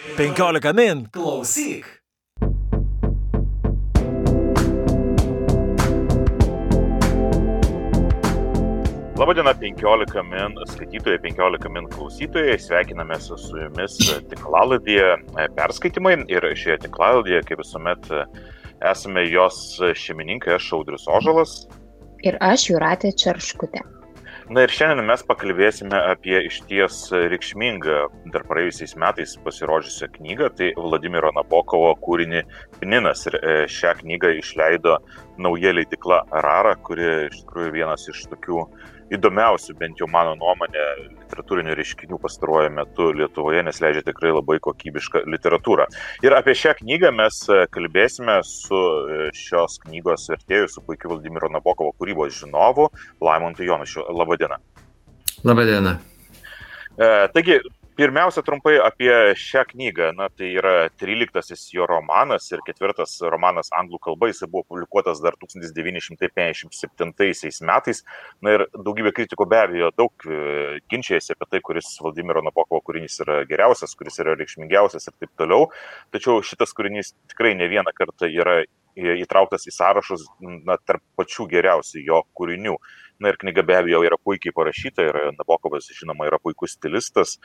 15 min klausyk. Labadiena 15 min skaitytojai, 15 min klausytojai, sveikiname su jumis tinklaladėje perskaitimai ir šioje tinklaladėje, kaip visuomet, esame jos šeimininkai, aš Audrius Ožalas. Ir aš Juratė Čerškutė. Na ir šiandien mes pakalbėsime apie išties reikšmingą dar praėjusiais metais pasirodžiusią knygą, tai Vladimiro Nabokovo kūrinį Pninas. Ir e, šią knygą išleido nauja leidikla Rara, kuri iš tikrųjų vienas iš tokių įdomiausių, bent jau mano nuomonė, literatūrinių reiškinių pastaruoju metu Lietuvoje, nes leidžia tikrai labai kokybišką literatūrą. Ir apie šią knygą mes e, kalbėsime su e, šios knygos vertėju, su puikiu Vladimiro Nabokovo kūrybos žinovu, Laimontu Jonušiu. Labadiena. Labadiena. E, taigi, Pirmiausia, trumpai apie šią knygą. Na, tai yra 13 jo romanas ir ketvirtas romanas anglų kalba. Jis buvo publikuotas dar 1957 metais. Na ir daugybė kritikų be abejo daug e, ginčiasi apie tai, kuris Vladimiro Nabokovo kūrinys yra geriausias, kuris yra reikšmingiausias ir taip toliau. Tačiau šitas kūrinys tikrai ne vieną kartą yra įtrauktas į sąrašus na, tarp pačių geriausių jo kūrinių. Na ir knyga be abejo yra puikiai parašyta ir Nabokovas, žinoma, yra puikus stilistas.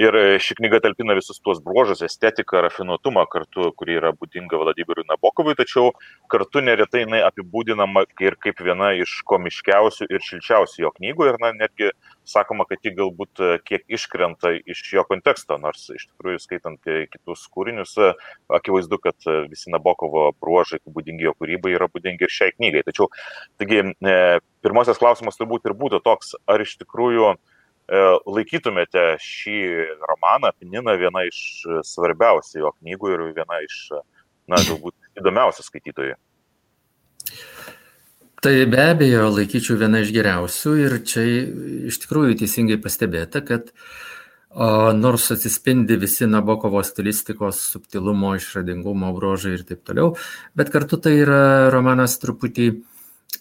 Ir ši knyga talpina visus tuos bruožus, estetiką, rafinuotumą kartu, kurį yra būdinga Vladimirui Nabokovui, tačiau kartu neretai jinai apibūdinama ir kaip viena iš komiškiausių ir šilčiausių jo knygų ir na, netgi sakoma, kad ji galbūt kiek iškrenta iš jo konteksto, nors iš tikrųjų skaitant kitus kūrinius, akivaizdu, kad visi Nabokovo bruožai, būdingi jo kūrybai, yra būdingi ir šiai knygai. Tačiau, taigi, pirmasis klausimas turbūt ir būtų toks, ar iš tikrųjų e, laikytumėte šį romaną Pininą viena iš svarbiausių jo knygų ir viena iš, na, galbūt įdomiausių skaitytojų. Tai be abejo laikyčiau viena iš geriausių ir čia iš tikrųjų teisingai pastebėta, kad o, nors atsispindi visi Nabokovo stilistikos, subtilumo, išradingumo brožai ir taip toliau, bet kartu tai yra romanas truputį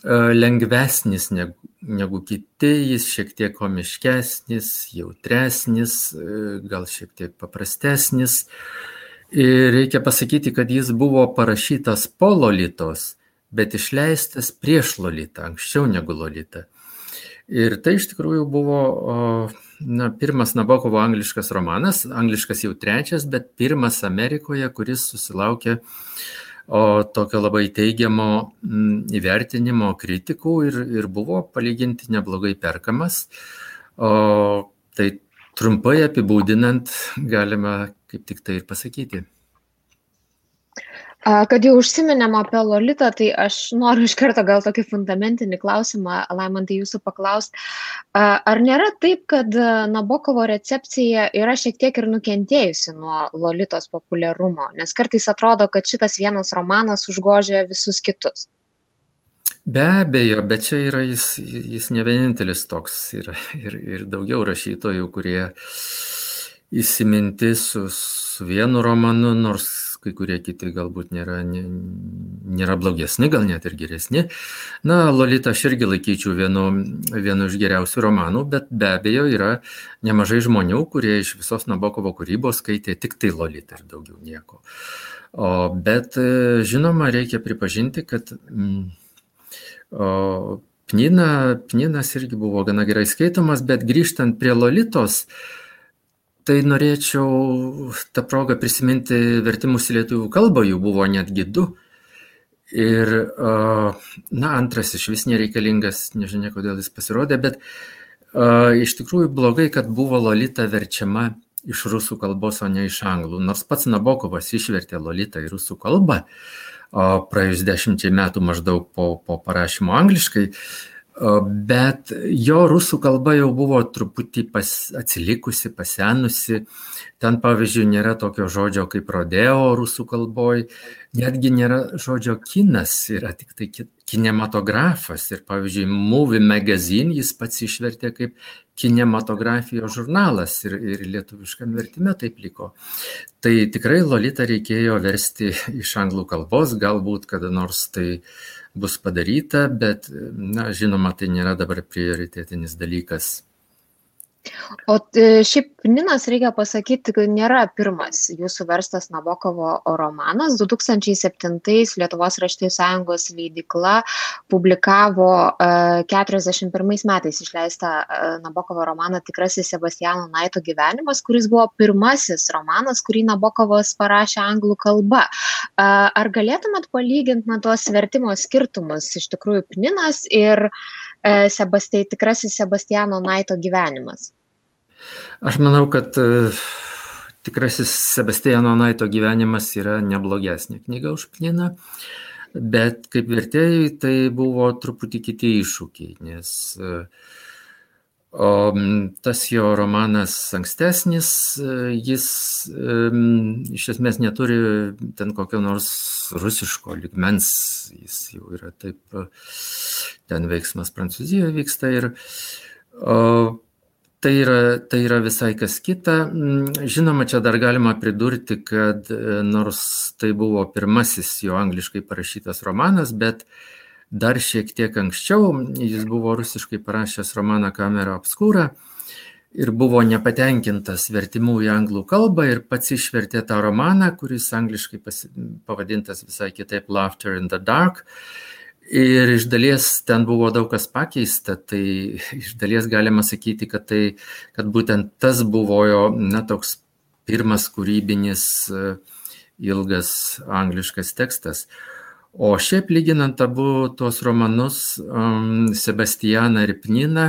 E, lengvesnis negu, negu kiti, jis šiek tiek komiškesnis, jautresnis, e, gal šiek tiek paprastesnis. Ir reikia pasakyti, kad jis buvo parašytas po Lolitos, bet išleistas prieš Lolitą, anksčiau negu Lolita. Ir tai iš tikrųjų buvo na, pirmas Nabokovo angliškas romanas, angliškas jau trečias, bet pirmas Amerikoje, kuris susilaukė o tokio labai teigiamo mm, įvertinimo kritikų ir, ir buvo palyginti neblogai perkamas. O tai trumpai apibūdinant galima kaip tik tai ir pasakyti. Kad jau užsiminėm apie Lolitą, tai aš noriu iš karto gal tokį fundamentinį klausimą, Laimantai, jūsų paklausti. Ar nėra taip, kad Nabokovo recepcija yra šiek tiek ir nukentėjusi nuo Lolitos populiarumo? Nes kartais atrodo, kad šitas vienas romanas užgožia visus kitus. Be abejo, bet čia yra jis, jis ne vienintelis toks. Yra ir, ir daugiau rašytojų, kurie įsiminti su, su vienu romanu, nors kai kurie kiti galbūt nėra, nėra blogesni, gal net ir geresni. Na, Lolita aš irgi laikyčiau vienu, vienu iš geriausių romanų, bet be abejo yra nemažai žmonių, kurie iš visos Nabokovo kūrybos skaitė tik tai Lolita ir daugiau nieko. O, bet žinoma, reikia pripažinti, kad mm, o, Pnina, Pninas irgi buvo gana gerai skaitomas, bet grįžtant prie Lolitos, uh, Tai norėčiau tą progą prisiminti vertimus į lietuvių kalbą, jų buvo netgi du. Ir, na, antras iš vis nereikalingas, nežinia kodėl jis pasirodė, bet iš tikrųjų blogai, kad buvo Lolita verčiama iš rusų kalbos, o ne iš anglų. Nors pats Nabokovas išvertė Lolitą į rusų kalbą, praėjus dešimčiai metų maždaug po, po parašymo angliškai, Bet jo rusų kalba jau buvo truputį pas, atsilikusi, pasenusi. Ten, pavyzdžiui, nėra tokio žodžio kaip rodeo rusų kalboje, netgi nėra žodžio kinas, yra tik tai kinematografas. Ir, pavyzdžiui, Movie Magazine jis pats išvertė kaip kinematografijos žurnalas ir, ir lietuviškam vertime taip liko. Tai tikrai Lolita reikėjo versti iš anglų kalbos, galbūt kada nors tai bus padaryta, bet, na, žinoma, tai nėra dabar prioritėtinis dalykas. O e, šiaip Ninas, reikia pasakyti, kad nėra pirmas jūsų verstas Nabokovo romanas. 2007 Lietuvos raštojų sąjungos leidikla publikavo 41 e, metais išleistą e, Nabokovo romaną Tikrasis Sebastiano Naito gyvenimas, kuris buvo pirmasis romanas, kurį Nabokovas parašė anglų kalba. Ar galėtumėt palyginti na, tuos vertimo skirtumus iš tikrųjų Pninas ir Sebastai, tikrasis Sebastiano Naito gyvenimas? Aš manau, kad e, tikrasis Sebastiano Naito gyvenimas yra neblogesnė knyga už Pliną, bet kaip vertėjai tai buvo truputį kiti iššūkiai, nes e, o, tas jo romanas ankstesnis, e, jis iš esmės neturi ten kokio nors rusiško ligmens, jis jau yra taip, ten veiksmas Prancūzijoje vyksta ir o, Tai yra, tai yra visai kas kita. Žinoma, čia dar galima pridurti, kad e, nors tai buvo pirmasis jo angliškai parašytas romanas, bet dar šiek tiek anksčiau jis buvo rusiškai parašęs romaną Kamera Obscura ir buvo nepatenkintas vertimu į anglų kalbą ir pats išvertė tą romaną, kuris angliškai pavadintas visai kitaip Laughter in the Dark. Ir iš dalies ten buvo daug kas pakeista, tai iš dalies galima sakyti, kad, tai, kad būtent tas buvo jo, na, toks pirmas kūrybinis e, ilgas angliškas tekstas. O šiaip lyginant abu tuos romanus, um, Sebastianą ir Pniną,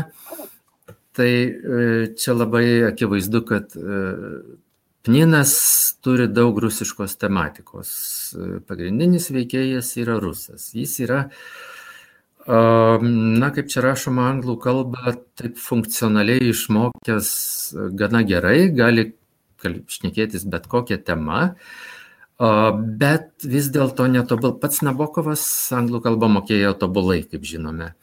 tai e, čia labai akivaizdu, kad e, Pninas turi daug rusiškos tematikos. Pagrindinis veikėjas yra rusas. Jis yra, na, kaip čia rašoma anglų kalba, taip funkcionaliai išmokęs gana gerai, gali šnekėtis bet kokią temą, bet vis dėlto netobul. Pats Nabokovas anglų kalbą mokėjo tobulai, kaip žinome.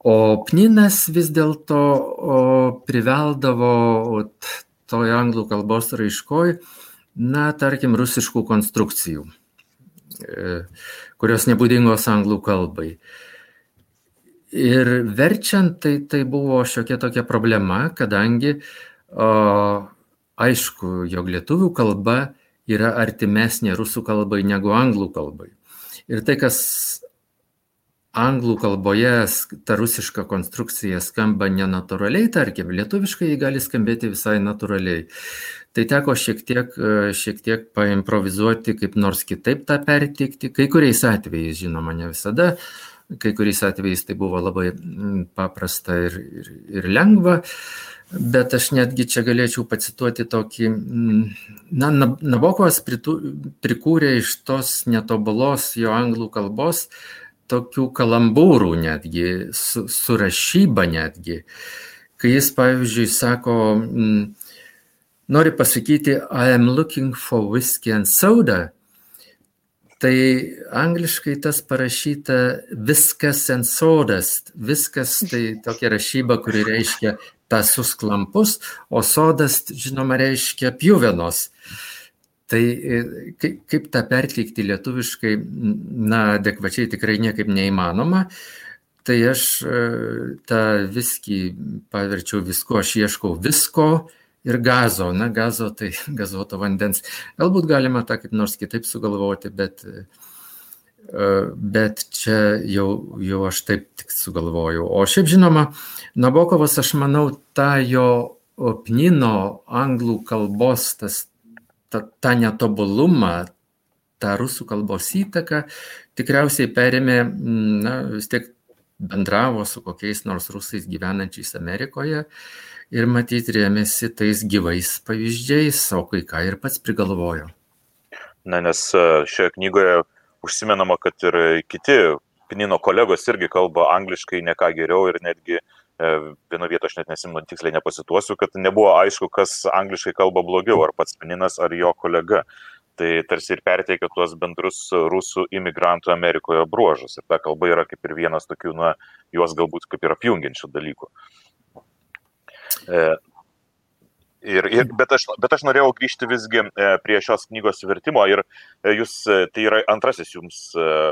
O Pninas vis dėlto priveldavo toj anglų kalbos raiškoj, na, tarkim, rusiškų konstrukcijų, e, kurios nebūdingos anglų kalbai. Ir verčiant tai, tai buvo šiokia tokia problema, kadangi o, aišku, jog lietuvių kalba yra artimesnė rusų kalbai negu anglų kalbai. Ir tai, kas anglų kalboje ta rusiška konstrukcija skamba nenatūraliai, tarkim, lietuviškai jį gali skambėti visai natūraliai. Tai teko šiek tiek, šiek tiek paimprovizuoti, kaip nors kitaip tą perteikti, kai kuriais atvejais, žinoma, ne visada, kai kuriais atvejais tai buvo labai mm, paprasta ir, ir, ir lengva. Bet aš netgi čia galėčiau pacituoti tokį, mm, na, Nabokovas prikūrė iš tos netobulos jo anglų kalbos tokių kalambūrų netgi, su, su rašyba netgi. Kai jis, pavyzdžiui, sako, mm, nori pasakyti, I am looking for whiskey and soda, tai angliškai tas parašyta viskas and sodas. Viskas tai tokia rašyba, kuri reiškia tasus klampus, o sodas, žinoma, reiškia pjuvenos. Tai e, kaip, kaip tą perteikti lietuviškai, na, adekvačiai tikrai niekaip neįmanoma. Tai aš e, tą viskį paverčiau visko, aš ieškau visko ir gazo. Na, gazo tai gazuoto vandens. Galbūt galima tą kaip nors kitaip sugalvoti, bet, e, bet čia jau, jau aš taip tik sugalvojau. O šiaip žinoma, Nabokovas, aš manau, tą jo Pnino anglų kalbos tas ta, tą netobulumą, tą rusų kalbos įtaką tikriausiai perėmė, na, vis tiek bendravo su kokiais nors rusais gyvenančiais Amerikoje ir matyt rėmėsi tais gyvais pavyzdžiais, o kai ką ir pats prigalvojo. Na, nes e, šioje knygoje užsimenama, kad ir kiti Pinino kolegos irgi kalba angliškai ne ką geriau ir netgi uh, E, vieno vieto aš net nesimenu, tiksliai nepasituosiu, kad nebuvo aišku, kas angliškai kalba blogiau, ar pats Peninas, ar jo kolega. Tai tarsi ir perteikia tuos bendrus rusų imigrantų Amerikoje bruožus. Ir ta kalba yra kaip ir vienas tokių, na, juos galbūt kaip ir apjungiančių dalykų. E, Ir, ir, bet, aš, bet aš norėjau grįžti visgi e, prie šios knygos vertimo ir jūs, tai yra antrasis jums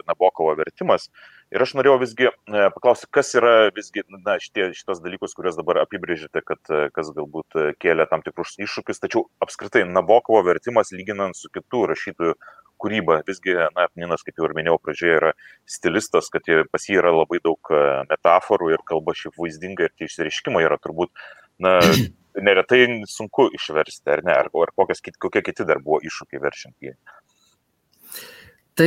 Nabokovo vertimas. Ir aš norėjau visgi e, paklausti, kas yra visgi na, šitie, šitos dalykus, kuriuos dabar apibrėžite, kad e, kas galbūt e, kėlė tam tikrus iššūkius, tačiau apskritai Nabokovo vertimas lyginant su kitų rašytojų kūryba, visgi, na, Ninas, kaip jau ir minėjau pradžioje, yra stilistas, kad pas jį yra labai daug metaforų ir kalba šiaip vaizdinga ir tie išsireiškimai yra turbūt, na, neretai sunku išversti, ar ne, ar, ar kokias, kokie kiti dar buvo iššūkiai verčiant jį. Tai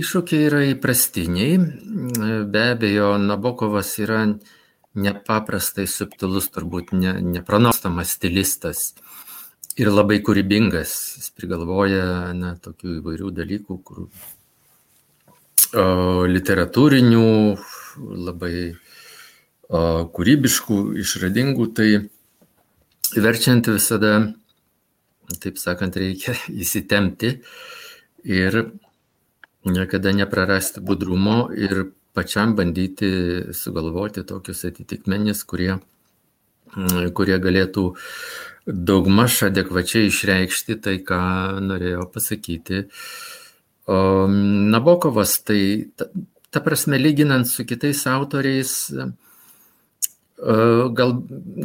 iššūkiai yra įprastiniai. Be abejo, Nabokovas yra nepaprastai subtilus, turbūt ne, nepranostamas stilistas ir labai kūrybingas. Jis prigalvoja na, tokių įvairių dalykų, kur o, literatūrinių, labai o, kūrybiškų, išradingų. Tai verčiant visada, taip sakant, reikia įsitemti ir niekada neprarasti budrumo ir pačiam bandyti sugalvoti tokius atitikmenis, kurie, mm, kurie galėtų daugmaž adekvačiai išreikšti tai, ką norėjo pasakyti. Nabokovas, tai ta, ta prasme, lyginant su kitais autoriais, gal,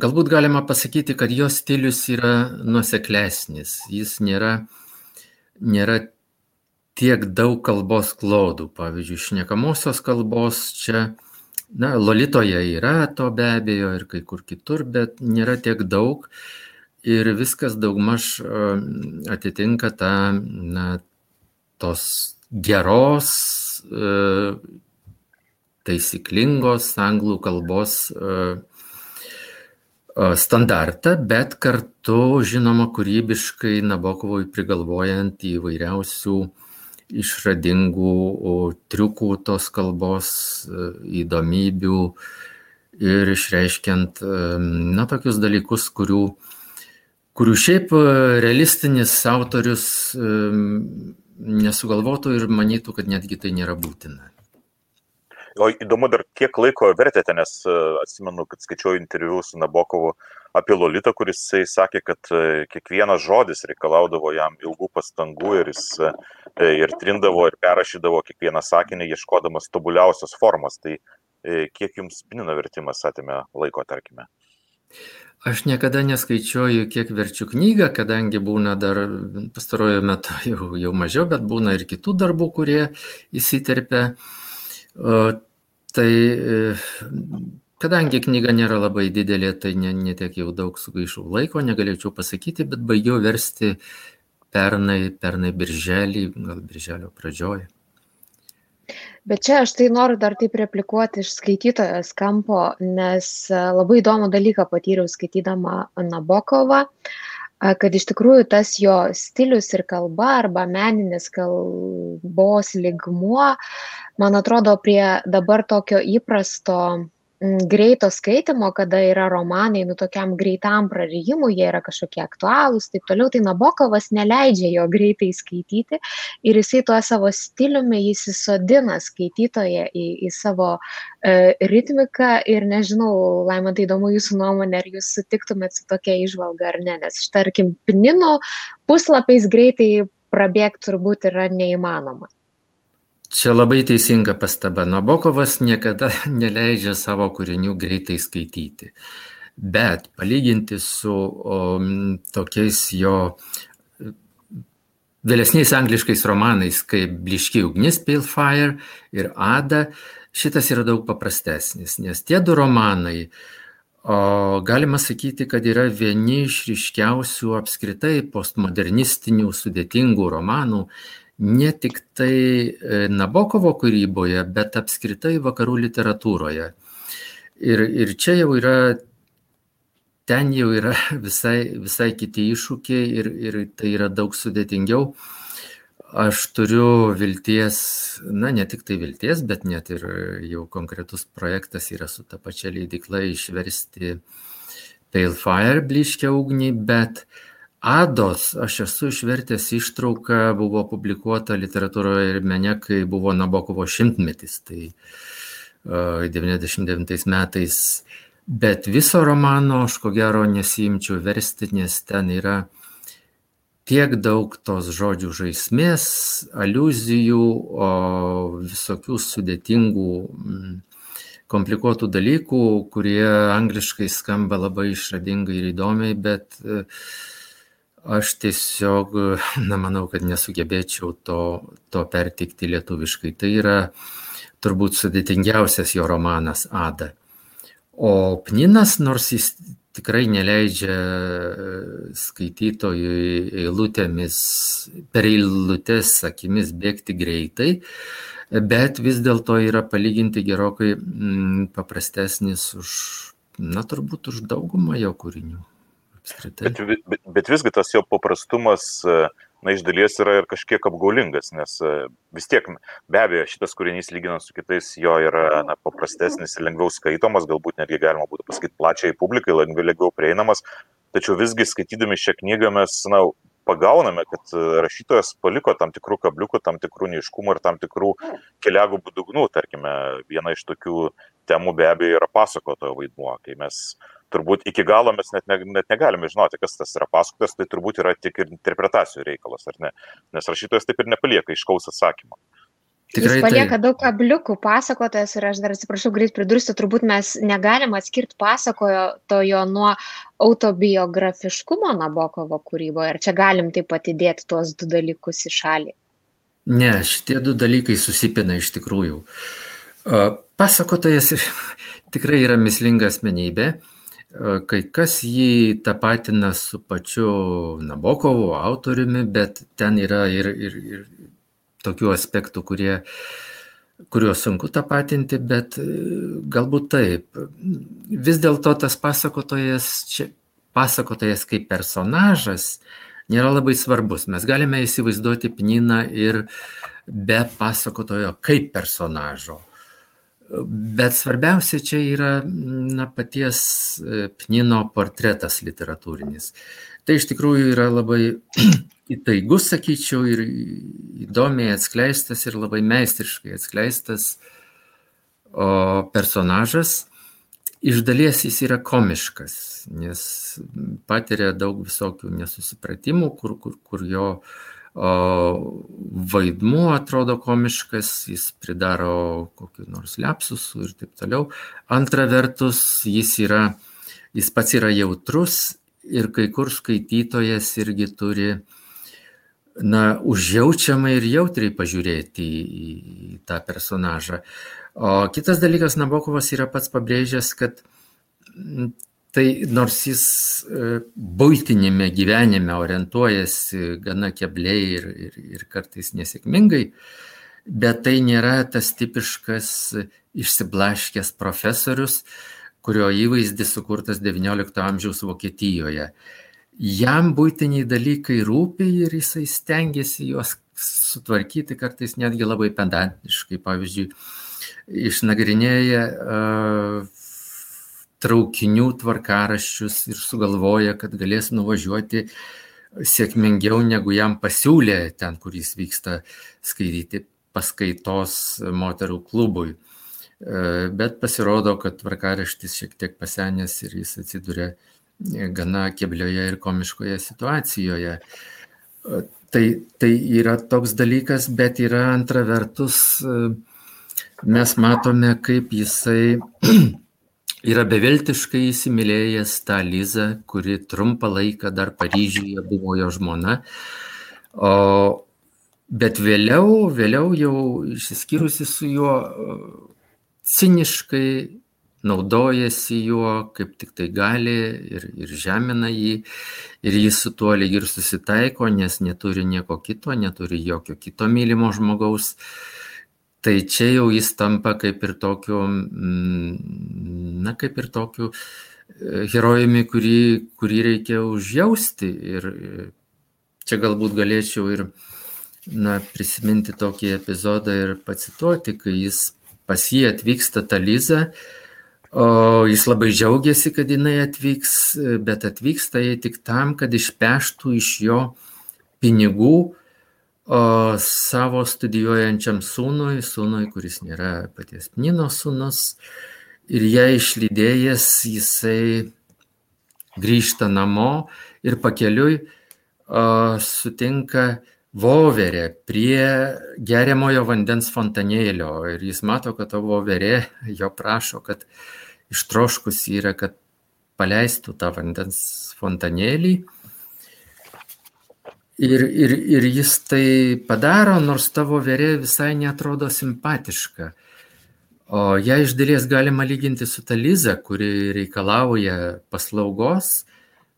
galbūt galima pasakyti, kad jo stilius yra nuseklesnis. Jis nėra, nėra tiek daug kalbos klodų. Pavyzdžiui, šnekamosios kalbos čia, na, Lolitoje yra to be abejo ir kai kur kitur, bet nėra tiek daug ir viskas daugmaž atitinka tą, na, tos geros, e, taisyklingos anglų kalbos e, standartą, bet kartu, žinoma, kūrybiškai Nabokovui prigalvojant įvairiausių išradingų triukų tos kalbos, e, įdomybių ir išreiškiant, e, na, tokius dalykus, kurių, kurių šiaip e, realistinis autorius nesugalvotų ir manytų, kad netgi tai nėra būtina. O įdomu dar kiek laiko vertėte, nes atsimenu, kad skaičiau interviu su Nabokovu apie Lolitą, kuris sakė, kad e, kiekvienas žodis reikalaudavo jam ilgų pastangų ir jis e, ir trindavo ir perrašydavo kiekvieną sakinį, ieškodamas tobuliausios formos. Tai e, kiek jums pinino vertimas atėmė laiko, tarkime? Aš niekada neskaičiuoju, kiek verčiu knygą, kadangi būna dar pastarojo metu jau, jau mažiau, bet būna ir kitų darbų, kurie įsiterpia. Tai Kadangi knyga nėra labai didelė, tai netiek ne jau daug sugaišau laiko, negalėčiau pasakyti, bet baigiau versti pernai, pernai birželį, gal birželio pradžioje. Bet čia aš tai noriu dar taip replikuoti iš skaitytojos kampo, nes e, labai įdomų dalyką patyriau skaitydama Nabokovą, kad iš tikrųjų tas jo stilius ir kalba arba meninis kalbos ligmuo, man atrodo, prie dabar tokio įprasto greito skaitimo, kada yra romanai, nu tokiam greitam prarijimui, jie yra kažkokie aktualūs, taip toliau, tai Nabokovas neleidžia jo greitai skaityti ir jisai tuo savo stiliumi jis įsodina skaitytoje į, į savo e, ritmiką ir nežinau, Laima, tai įdomu jūsų nuomonė, ar jūs sutiktumėt su tokia išvalga ar ne, nes tarkim, Pinino puslapiais greitai prabėgti turbūt yra neįmanoma. Čia labai teisinga pastaba. Nabokovas niekada neleidžia savo kūrinių greitai skaityti. Bet palyginti su o, tokiais jo vėlesniais angliškais romanais kaip Bliški ugnis, Pale Fire ir Ada, šitas yra daug paprastesnis, nes tie du romanai, o, galima sakyti, kad yra vieni iš ryškiausių apskritai postmodernistinių sudėtingų romanų, ne tik tai e, Nabokovo kūryboje, bet apskritai vakarų literatūroje. Ir, ir čia jau yra, ten jau yra visai, visai kiti iššūkiai ir, ir tai yra daug sudėtingiau. Aš turiu vilties, na ne tik tai vilties, bet net ir jau konkretus projektas yra su ta pačia leidikla išversti Pale Fire bliškę ugnį, bet uh, Ados, aš esu išvertęs ištrauką, buvo publikuota literatūroje ir mene, kai buvo Nabokovo šimtmetis, tai uh, 99 metais. Bet viso romano aš ko gero nesimčiau versti, nes ten yra tiek daug tos žodžių žaismės, aluzijų, visokių sudėtingų, mm, komplikuotų dalykų, kurie angliškai skamba labai išradingai ir įdomiai, bet e, aš tiesiog, na, manau, kad nesugebėčiau to, to pertikti lietuviškai. Tai yra turbūt sudėtingiausias jo romanas Ada. O Pninas, nors jis tikrai neleidžia e, skaitytojui eilutėmis, per eilutės akimis bėgti greitai, bet vis dėlto yra palyginti gerokai mm, paprastesnis už, na turbūt už daugumą jo kūrinių. Apskritai. Bet, bet, bet visgi tas jo paprastumas uh na, iš dalies yra ir kažkiek apgaulingas, nes e, vis tiek, be abejo, šitas kūrinys lyginant su kitais jo yra na, paprastesnis ir lengviau skaitomas, galbūt netgi galima būtų pasakyti plačiai publikai, lengviau, lengviau prieinamas, tačiau visgi skaitydami šią knygą mes, na, pagauname, kad e, rašytojas paliko tam tikrų kabliukų, tam tikrų neiškumų ir tam tikrų keliagų dugnų. Tarkime, viena iš tokių temų be abejo yra pasakotojo vaidmuo, kai mes turbūt iki galo mes net, ne, net negalime žinoti, kas tas yra pasakotas, tai turbūt yra tik ir interpretacijų reikalas, ar ne? Nes rašytojas taip ir nepalieka iškaus atsakymą. Tikrai Jis palieka tai. daug kabliukų pasakotojas ir aš dar atsiprašau, greit pridursiu, turbūt mes negalim atskirti pasakojo nuo autobiografiškumo Nabokovo kūryboje. Ir čia galim taip pat įdėti tuos du dalykus į šalį. Ne, šitie du dalykai susipina iš tikrųjų. Pasakotojas tikrai yra mislinga asmenybė Kai kas jį tapatina su pačiu Nabokovu autoriumi, bet ten yra ir, ir, ir tokių aspektų, kurie, kuriuos sunku tapatinti, bet e, galbūt taip. Vis dėlto tas pasakotojas, čia, pasakotojas kaip personažas nėra labai svarbus. Mes galime įsivaizduoti Pniną ir be pasakotojo kaip personažo. Bet svarbiausia čia yra na, paties e, Pnino portretas literatūrinis. Tai iš tikrųjų yra labai įtaigus, sakyčiau, ir įdomiai atskleistas ir labai meistriškai atskleistas o personažas. Iš dalies jis yra komiškas, nes patiria daug visokių nesusipratimų, kur, kur, kur jo uh, vaidmuo atrodo komiškas, jis pridaro kokiu nors lepsusų ir taip toliau. Antra vertus, jis, yra, jis pats yra jautrus ir kai kur skaitytojas irgi turi na, užjaučiamai ir jautriai pažiūrėti į, į tą personažą. O kitas dalykas, Nabokovas yra pats pabrėžęs, kad Tai nors jis e, būtinėme gyvenime orientuojasi gana kebliai ir, ir, ir kartais nesėkmingai, bet tai nėra tas tipiškas išsiblaškęs profesorius, kurio įvaizdis sukurtas XIX amžiaus Vokietijoje. Jam būtiniai dalykai rūpi ir jisai stengiasi juos sutvarkyti kartais netgi labai pedantiškai. Pavyzdžiui, išnagrinėja uh, traukinių tvarkaraščius ir sugalvoja, kad galės nuvažiuoti sėkmingiau negu jam pasiūlė ten, kur jis vyksta skaityti paskaitos moterų klubui. E, bet pasirodo, kad tvarkaraštis šiek tiek pasenęs ir jis atsiduria gana keblioje ir komiškoje situacijoje. E, tai, tai yra toks dalykas, bet yra antra vertus, e, mes matome, kaip jisai yra beviltiškai įsimylėjęs tą Lizą, kuri trumpą laiką dar Paryžiuje buvo jo žmona. O, bet vėliau, vėliau jau išsiskyrusi su juo, ciniškai naudojasi juo, kaip tik tai gali ir, ir žemina jį. Ir jis su tuo lyg ir susitaiko, nes neturi nieko kito, neturi jokio kito mylimo žmogaus. Uh, Tai čia jau jis tampa kaip ir tokiu, mm, na, kaip ir tokiu e, herojumi, kurį, kurį reikia užjausti. Ir e, čia galbūt galėčiau ir na, prisiminti tokį epizodą ir pacituoti, kai jis pas jį atvyksta Taliza, o jis labai džiaugiasi, kad jinai atvyks, bet atvyksta jie tik tam, kad išpeštų iš jo pinigų, o savo studijuojančiam sūnui, sūnui, kuris nėra paties Nino sūnus, ir ją išlydėjęs jisai grįžta namo ir pakeliui sutinka voverė prie geriamojo vandens fontanėlio ir jis mato, kad to voverė jo prašo, kad ištroškus yra, kad paleistų tą vandens fontanėlį. Ir, ir, ir jis tai padaro, nors tavo verė visai netrodo simpatiška. O ją iš dalies galima lyginti su ta Liza, kuri reikalauja paslaugos,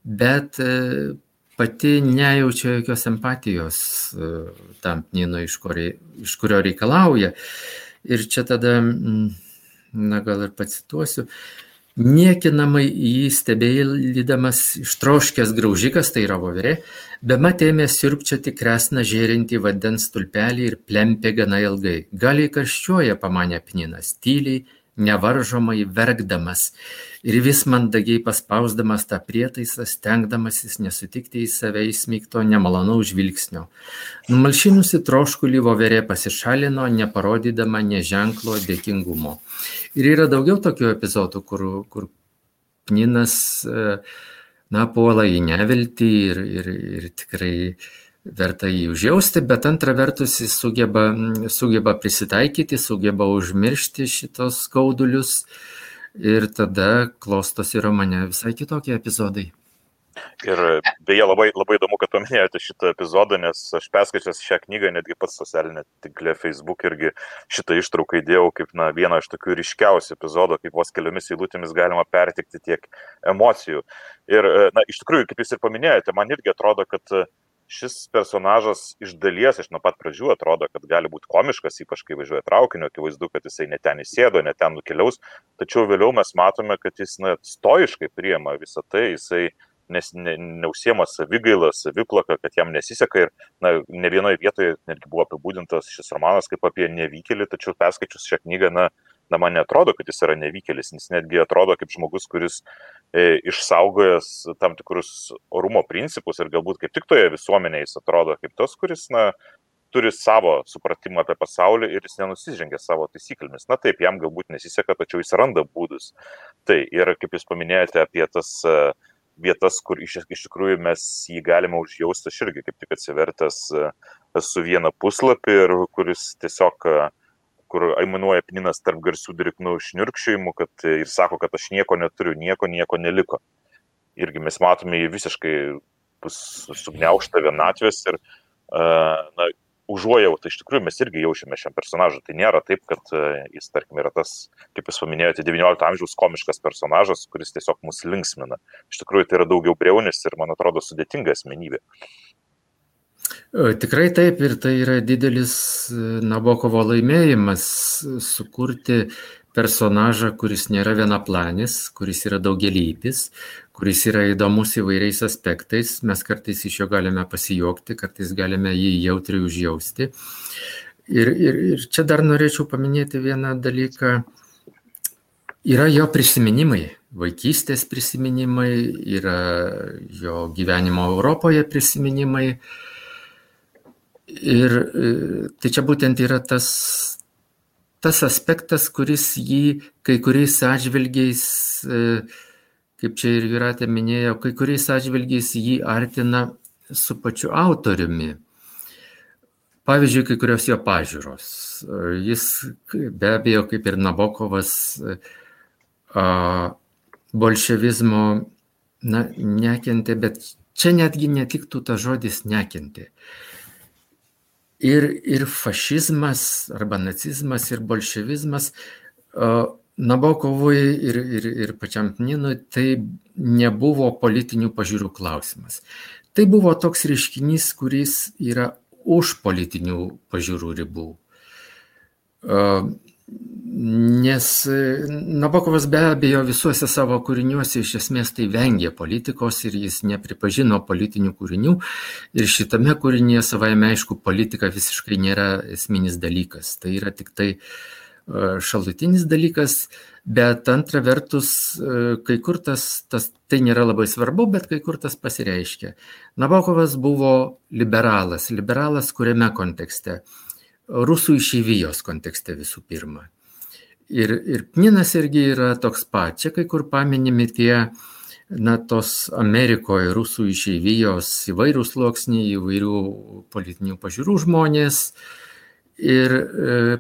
bet e, pati nejaučia jokios empatijos e, tam pnino, iš, iš kurio reikalauja. Ir čia tada, na gal ir pacituosiu, Niekinamai jį stebėlydamas ištroškęs graužikas, tai yra voverė, bemat ėmė sirpčioti kresną žėrinti vandens tulpelį ir plempė gana ilgai. Gal įkarščiuoja, pamanė Pninas, tyliai, nevaržomai verkdamas ir vis mandagiai paspausdamas tą prietaisą, stengdamasis nesutikti į save įsmygto nemalonaus žvilgsnio. Numalšinusi troškulį voverė pasišalino, neparodydama neženklo dėkingumo. Ir yra daugiau tokių epizodų, kur, kur Pninas, e, na, puola į neviltį ir, ir, ir tikrai verta jį užjausti, bet antra vertus jis sugeba, sugeba prisitaikyti, sugeba užmiršti šitos skaudulius ir tada klostosi romane visai kitokie epizodai. Ir beje, labai, labai įdomu, kad paminėjote šitą epizodą, nes aš perskaičięs šią knygą, netgi pats socialinė tinklė Facebook irgi šitą ištrauką įdėjau kaip na, vieną iš tokių ryškiausių epizodų, kaip vos keliomis eilutėmis galima pertikti tiek emocijų. Ir, na, iš tikrųjų, kaip jūs ir paminėjote, man irgi atrodo, kad šis personažas iš dalies iš nuo pat pradžių atrodo, kad gali būti komiškas, ypač kai važiuoja traukiniu, akivaizdu, kad jisai ne ten įsėdo, ne ten nukeliaus, tačiau vėliau mes matome, kad jis na, stoiškai priema visą tai, jisai nes ne, neusiema savigailą, saviplaką, kad jam nesiseka ir na, ne vienoje vietoje netgi buvo apibūdintas šis romanas kaip apie nevykėlį, tačiau perskaičius šią knygą, na, na man netrodo, kad jis yra nevykėlis, jis netgi atrodo kaip žmogus, kuris e, išsaugojęs tam tikrus orumo principus ir galbūt kaip tik toje visuomenėje jis atrodo kaip tas, kuris, na, turi savo supratimą apie pasaulį ir jis nenusižengia savo taisyklėmis. Na taip, jam galbūt nesiseka, tačiau jis randa būdus. Tai ir kaip jūs paminėjote apie tas uh, vietas, kur iš, iš tikrųjų mes jį galime užjausti, aš irgi kaip tik atsivertęs su vieną puslapį ir kuris tiesiog uh, kur aimanuoja Pninas tarp garsių driknų šnirkščiojimų, kad ir sako, kad aš nieko neturiu, nieko, nieko neliko. Irgi mes matome jį visiškai sugniauštą vienatvės ir, na, užuojautą iš tikrųjų mes irgi jaučiame šiam personažui. Tai nėra taip, kad jis, tarkim, yra tas, kaip jūs paminėjote, XIX amžiaus komiškas personažas, kuris tiesiog mus linksmina. Iš tikrųjų tai yra daugiau breunis ir, man atrodo, sudėtinga asmenybė. Tikrai taip ir tai yra didelis e, Nabokovo laimėjimas sukurti personažą, kuris nėra vienaplanis, kuris yra daugelypis, kuris yra įdomus įvairiais aspektais. Mes kartais iš jo galime pasijuokti, kartais galime jį jautriai užjausti. Ir, ir, ir čia dar norėčiau paminėti vieną dalyką. Yra jo prisiminimai, vaikystės prisiminimai, yra jo gyvenimo Europoje prisiminimai. Ir e, tai čia būtent yra tas, tas aspektas, kuris jį kai kuriais atžvilgiais, e, kaip čia ir Viratė minėjo, kai kuriais atžvilgiais jį artina su pačiu autoriumi. Pavyzdžiui, kai kurios jo pažiūros. Jis be abejo, kaip ir Nabokovas, bolševizmo na, nekentė, bet čia netgi netiktų ta žodis nekentė ir, ir fašizmas arba nacizmas ir bolševizmas Nabokovui ir, ir, ir pačiam Pninui tai nebuvo politinių pažiūrų klausimas. Tai buvo toks reiškinys, kuris yra už politinių pažiūrų ribų. Nes e, Nabokovas be abejo visuose savo kūriniuose iš esmės tai vengė politikos ir jis nepripažino politinių kūrinių. Ir šitame kūrinyje savaime aišku, politika visiškai nėra esminis dalykas. Tai yra tik tai e, šalutinis dalykas, bet antra vertus, e, kai kur tas, tas tai nėra labai svarbu, bet kai kur tas pasireiškia. Nabokovas buvo liberalas. Liberalas kuriame kontekste? Rusų išeivijos kontekste visų pirma. Ir, ir Pninas irgi yra toks pat. Čia kai kur paminimi tie na, tos Amerikoje rusų išeivijos įvairių sluoksniai, įvairių politinių pažiūrų žmonės. Ir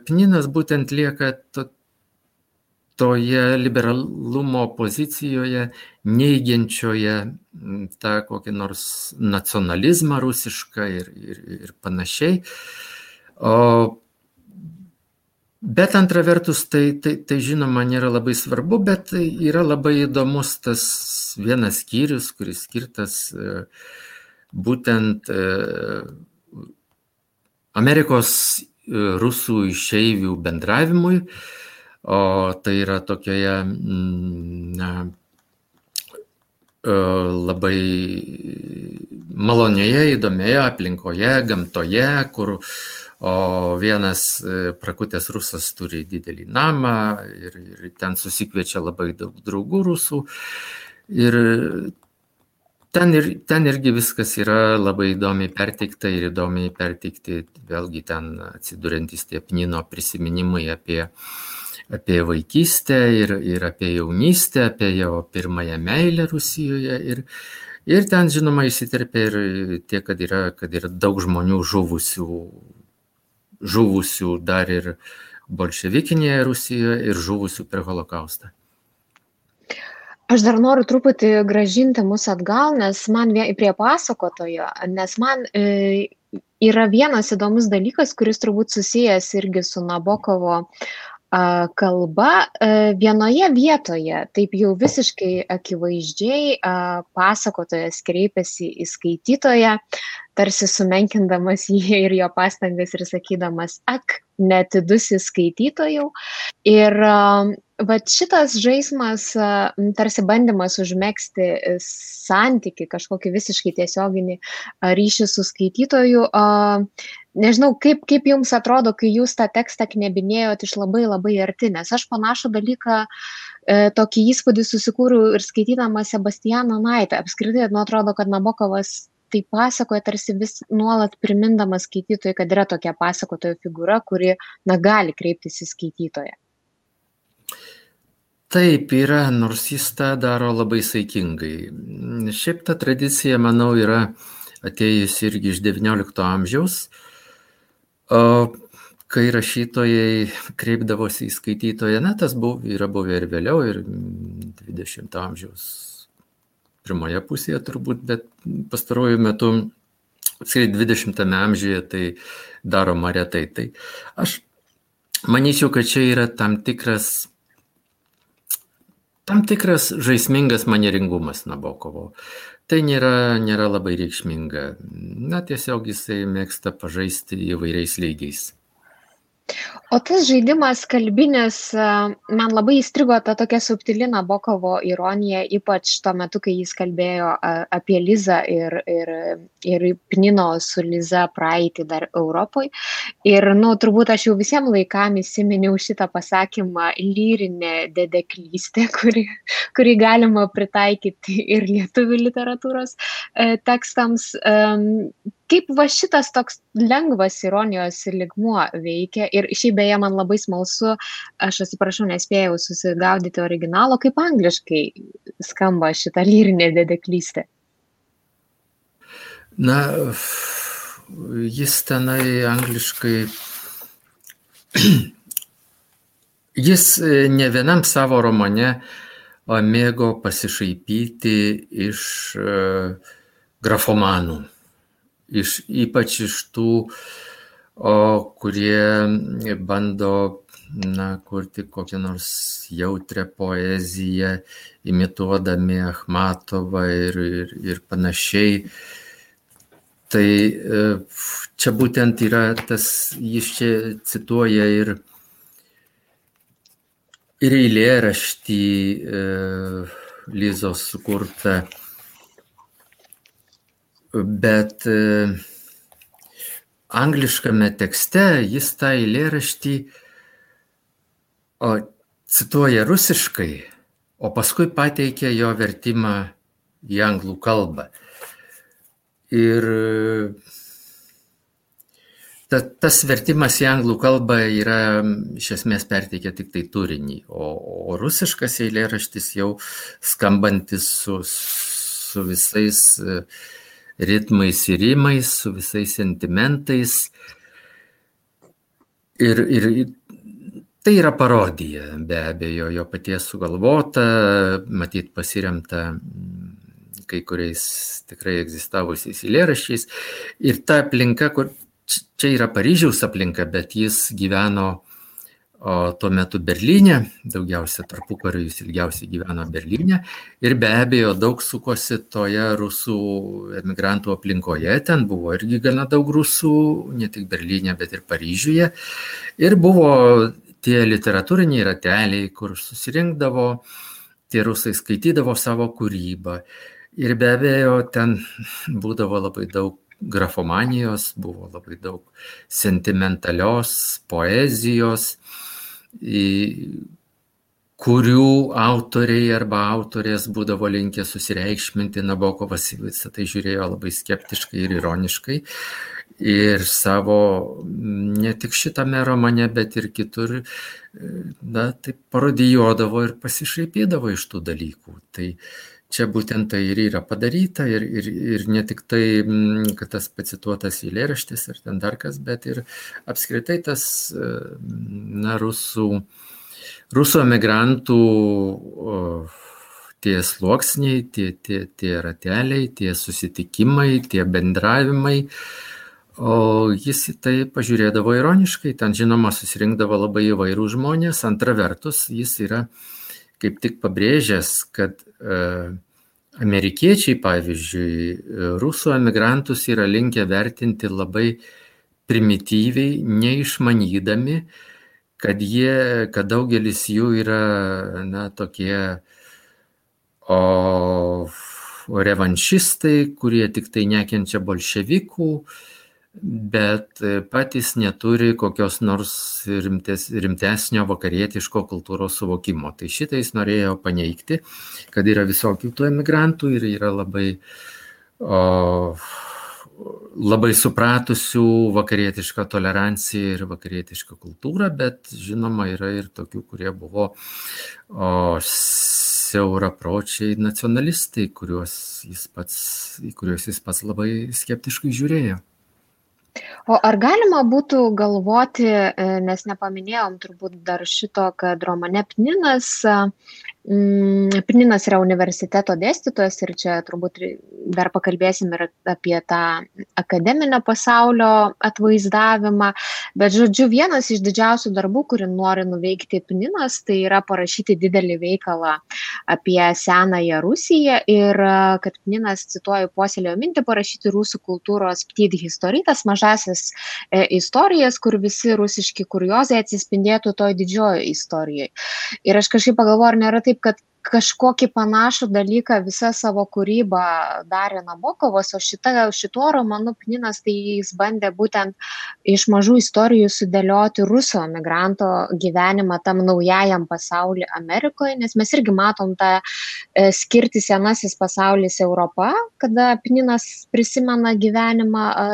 Pninas būtent lieka to, toje liberalumo pozicijoje, neigiančioje tą kokį nors nacionalizmą rusišką ir, ir, ir panašiai. O Bet antra vertus, tai, tai, tai žinoma nėra labai svarbu, bet yra labai įdomus tas vienas skyrius, kuris skirtas e, būtent e, Amerikos e, rusų išeivių bendravimui, o tai yra tokioje mm, na, labai malonioje, įdomioje aplinkoje, gamtoje, kur uh, o vienas e, prakutęs rusas turi didelį namą ir, ir ten susikviečia labai daug draugų rusų. Ir ten, ir ten irgi viskas yra labai įdomiai perteikta ir įdomiai perteikti, vėlgi ten atsiduriantis tie Pnino prisiminimai apie, apie vaikystę ir, ir apie jaunystę, apie jo pirmąją meilę Rusijoje. Ir, ir ten, žinoma, įsiterpia ir tie, kad yra, kad yra daug žmonių žuvusių žuvusių dar ir bolševikinėje Rusijoje ir žuvusių per holokaustą. Aš dar noriu truputį gražinti mus atgal, nes man prie pasakotojo, nes man e, yra vienas įdomus dalykas, kuris turbūt susijęs irgi su Nabokovo kalba e, vienoje vietoje, taip jau visiškai akivaizdžiai pasakotojas kreipiasi į skaitytoją, tarsi sumenkindamas jį ir jo pastangas ir sakydamas, ak, netidusi skaitytojų. Ir va šitas žaidimas, tarsi bandymas užmėgsti santyki, kažkokį visiškai tiesioginį ryšį su skaitytoju, nežinau, kaip, kaip jums atrodo, kai jūs tą tekstą knebinėjot iš labai labai arti, nes aš panašų dalyką, e, tokį įspūdį susikūriau ir skaitydama Sebastianą Naitą. Apskritai, nu atrodo, kad Nabokovas tai pasakoja tarsi vis nuolat primindamas skaitytojui, kad yra tokia pasakotojo figūra, kuri, na, gali kreiptis į skaitytoją. Taip yra, nors jis tą daro labai saikingai. Šiaip ta tradicija, manau, yra atėjusi irgi iš XIX amžiaus. Kai rašytojai kreipdavosi į skaitytoją, na, tas buvo, yra buvę ir vėliau, ir 20 amžiaus pirmoje pusėje turbūt, bet pastaruoju metu, apskritai 20 amžiuje tai daroma retai. Tai aš manyčiau, kad čia yra tam tikras, tam tikras žaismingas manieringumas Nabokovo. Tai nėra nėra labai reikšminga. Na tiesiog jisai mėgsta pažaisti įvairiais lygiais O tas žaidimas kalbinis, man labai įstrigo ta tokia subtili Nabokovo ironija, ypač tuo metu, kai jis kalbėjo apie Lizą ir, ir, ir Pnino su Liza praeitį dar Europoje. Ir, nu, turbūt aš jau visiems laikam įsiminiau šitą pasakymą lyrinė dedeklystė, kuri, kurį galima pritaikyti ir lietuvių literatūros e, tekstams kaip va šitas toks lengvas ironijos ligmuo veikia ir šiaip beje man labai smalsu, aš atsiprašau, nespėjau susigaudyti originalo, kaip angliškai skamba šita lyrinė dedeklystė. Na, jis tenai angliškai. Jis e, ne vienam savo romane mėgo pasišaipyti iš e, grafomanų iš, ypač iš tų, o, kurie bando na, kurti kokią nors jautrę poeziją, imituodami Achmatovą ir, ir, ir panašiai. Tai e, čia būtent yra tas, jis čia cituoja ir, ir eilėraštį e, Lizos sukurtą bet e, angliškame tekste jis tą eilėraštį o, cituoja rusiškai, o paskui pateikia jo vertimą į anglų kalbą. Ir ta, tas vertimas į anglų kalbą yra iš esmės perteikia tik tai turinį, o, o rusiškas eilėraštis jau skambantis su, su visais e, ritmais ir rimais, su visais sentimentais. Ir, ir tai yra parodija, be abejo, jo paties sugalvota, matyt pasiremta kai kuriais tikrai egzistavusiais eilėraščiais. Ir ta aplinka, kur čia yra Paryžiaus aplinka, bet jis gyveno o, tuo metu Berlyne, daugiausia tarpu kariu jis ilgiausiai gyveno Berlyne ir be abejo daug sukosi toje rusų emigrantų aplinkoje, ten buvo irgi gana daug rusų, ne tik Berlyne, bet ir Paryžiuje. Ir buvo tie literatūriniai rateliai, kur susirinkdavo, tie rusai skaitydavo savo kūrybą. Ir be abejo, ten būdavo labai daug grafomanijos, buvo labai daug sentimentalios poezijos, kurių autoriai arba autorės būdavo linkę susireikšminti. Nabokovas visą tai žiūrėjo labai skeptiškai ir ironiškai. Ir savo, ne tik šitame romane, bet ir kitur, na, tai parodijuodavo ir pasišaipydavo iš tų dalykų. Tai, uh, čia būtent tai ir yra padaryta ir, ir, ir ne tik tai, mm, kad tas pacituotas įlėraštis ir ten dar kas, bet ir apskritai tas, e, na, rusų, rusų emigrantų tie sluoksniai, tie, tie, tie rateliai, tie susitikimai, tie bendravimai. O jis į tai pažiūrėdavo ironiškai, ten žinoma susirinkdavo labai įvairių žmonės, antra vertus jis yra uh, kaip tik pabrėžęs, kad e, amerikiečiai, pavyzdžiui, rusų emigrantus yra linkę vertinti labai primityviai, neišmanydami, kad, jie, kad daugelis jų yra na, tokie o, revanšistai, kurie tik tai nekenčia bolševikų, bet patys neturi kokios nors rimtes, rimtesnio vakarietiško kultūros suvokimo. Tai šitą jis norėjo paneigti, kad yra visokių tų emigrantų ir yra labai, o, labai supratusių vakarietišką toleranciją ir vakarietišką kultūrą, bet žinoma yra ir tokių, kurie buvo o, siaurapročiai nacionalistai, kuriuos jis pats, į kuriuos jis pats labai skeptiškai žiūrėjo. O ar galima būtų galvoti, e, nes nepaminėjom turbūt dar šito, kad romane Pninas Pininas yra universiteto dėstytojas ir čia turbūt dar pakalbėsim ir apie tą akademinio pasaulio atvaizdavimą. Bet, žodžiu, vienas iš didžiausių darbų, kurį nori nuveikti Pininas, tai yra parašyti didelį veikalą apie senąją Rusiją ir kad Pininas, cituoju, puoselėjo mintį parašyti rusų kultūros ptyd historitas, mažasis e, istorijas, kur visi rusiški kuriozai atsispindėtų toj didžiojo istorijoje. Ir aš kažkaip pagalvoju, ar nėra taip taip kad kažkokį panašų dalyką visą savo kūrybą darė Nabokovas, o šita, šituo romanu Pninas tai jis bandė būtent iš mažų istorijų sudėlioti rusų emigranto gyvenimą tam naujajam pasauliu Amerikoje, nes mes irgi matom tą e, skirti senasis pasaulis Europa, kada Pninas prisimena gyvenimą e,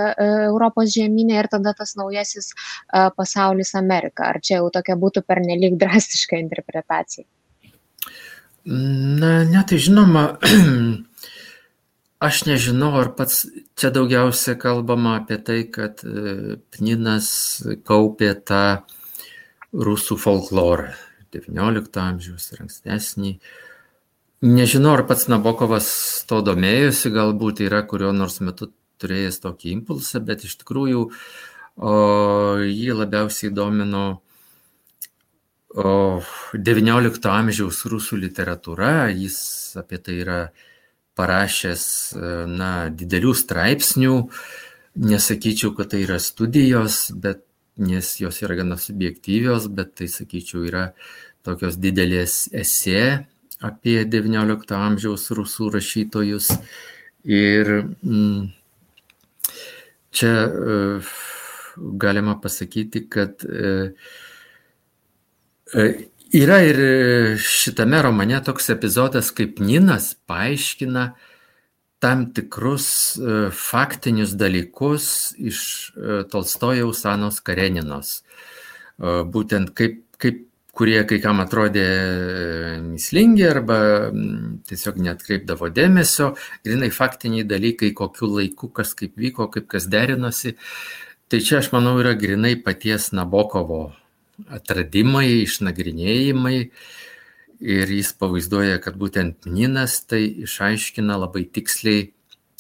Europos žemynė ir tada tas naujasis pasaulis Amerika. Ar čia jau tokia būtų pernelyg drastiška interpretacija? Na, ne, tai žinoma, aš nežinau, ar pats čia daugiausia kalbama apie tai, kad e, Pninas kaupė tą rusų folklorą XIX amžiaus ir ankstesnį. Nežinau, ar pats Nabokovas to domėjosi, galbūt yra kurio nors metu turėjęs tokį impulsą, bet iš tikrųjų o, jį labiausiai domino XIX amžiaus rusų literatūra, jis apie tai yra parašęs na, didelių straipsnių, nesakyčiau, kad tai yra studijos, bet, nes jos yra gana subjektyvios, bet tai sakyčiau yra tokios didelės esė apie XIX amžiaus rusų rašytojus. Ir mm, čia galima pasakyti, kad E, yra ir šitame romane toks epizodas, kaip Ninas paaiškina tam tikrus e, faktinius dalykus iš e, Tolstojaus Anos Kareninos. E, būtent kaip, kaip kurie kai kam atrodė mislingi arba tiesiog netkreipdavo dėmesio, grinai faktiniai dalykai, kokiu laiku, kas kaip vyko, kaip kas derinosi. Tai čia aš manau yra grinai paties Nabokovo atradimai, išnagrinėjimai, ir jis pavaizduoja, kad būtent Ninas tai išaiškina labai tiksliai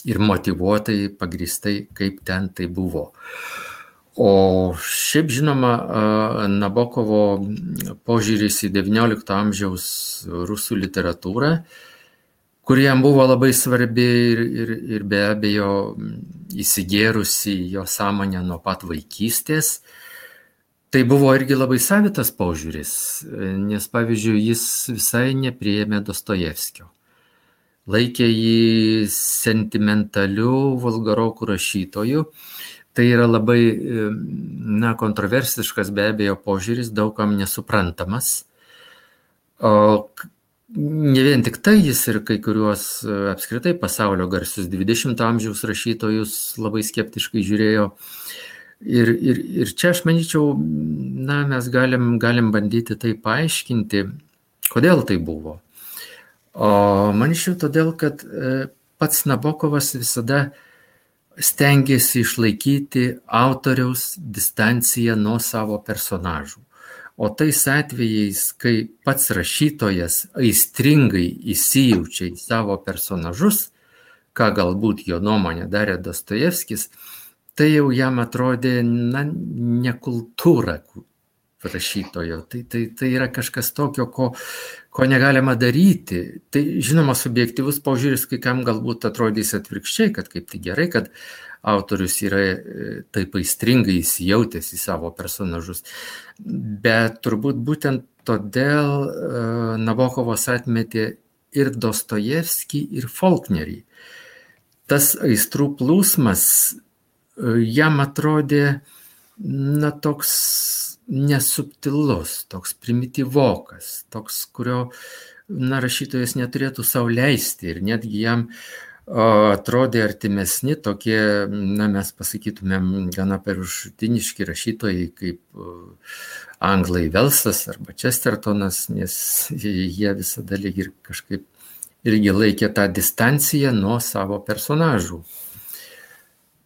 ir motivuotai, pagristai, kaip ten tai buvo. O šiaip žinoma, Nabokovo požiūris į XIX amžiaus rusų literatūrą, kuri jam buvo labai svarbi ir, ir, ir be abejo įsigėrusi jo sąmonę nuo pat vaikystės, Tai buvo irgi labai savitas požiūris, nes pavyzdžiui, jis visai nepriėmė Dostojevskio. Laikė jį sentimentaliu vulgarokų rašytoju. Tai yra labai, na, kontroversiškas be abejo požiūris, daugam nesuprantamas. O ne vien tik tai jis ir kai kuriuos apskritai pasaulio garsius 20-ojo amžiaus rašytojus labai skeptiškai žiūrėjo. Ir, ir, ir čia aš manyčiau, na, mes galim, galim bandyti tai paaiškinti, kodėl tai buvo. O manyčiau todėl, kad e, pats Nabokovas visada stengiasi išlaikyti autoriaus distanciją nuo savo personažų. O tais atvejais, kai pats rašytojas aistringai įsijaučia į savo personažus, ką galbūt jo nuomonė darė Dostojevskis, tai jau jam atrodė, na, nekultūra rašytojo. Tai, tai, tai yra kažkas tokio, ko, ko negalima daryti. Tai žinoma, subjektivus požiūris kai kam galbūt atrodys atvirkščiai, kad kaip tai gerai, kad autorius yra e, taip aistringai įsijautęs į savo personažus. Bet turbūt būtent todėl e, Nabokovas atmetė ir Dostojevskį, ir Faulknerį. Tas aistrų plūsmas jam atrodė, na, toks nesubtilus, toks primityvokas, toks, kurio, na, rašytojas neturėtų savo leisti ir netgi jam atrodė artimesni tokie, na, mes pasakytumėm, gana peruštiniški rašytojai kaip Anglai Velsas arba Chestertonas, nes jie visada lyg ir kažkaip irgi laikė tą distanciją nuo savo personažų.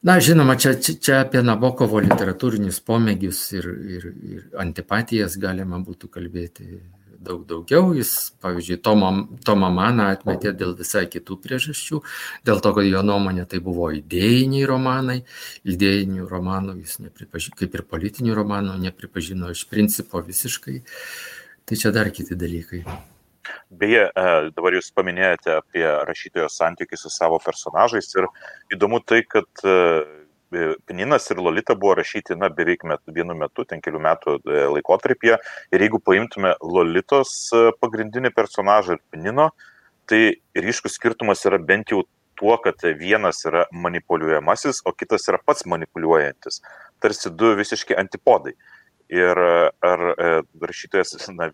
Na, žinoma, čia, čia, apie Nabokovo literatūrinius pomėgius ir, ir, ir antipatijas galima būtų kalbėti daug daugiau. Jis, pavyzdžiui, Tomą, Tomą Maną atmetė dėl visai kitų priežasčių, dėl to, kad jo nuomonė tai buvo idėjiniai romanai. Idėjinių romanų jis kaip ir politinių romanų, nepripažino iš principo visiškai. Tai čia dar kiti dalykai. Beje, e, dabar jūs paminėjote apie rašytojo santykių su savo personažais ir įdomu tai, kad e, Pininas ir Lolita buvo rašyti, na, beveik met, vienu metu, ten kelių metų e, laikotarpyje. Ir jeigu paimtume Lolitos pagrindinį personažą ir Pinino, tai ryškus skirtumas yra bent jau tuo, kad vienas yra manipuliuojamasis, o kitas yra pats manipuliuojantis. Tarsi du visiškai antipodai ir ar e, rašytojas na,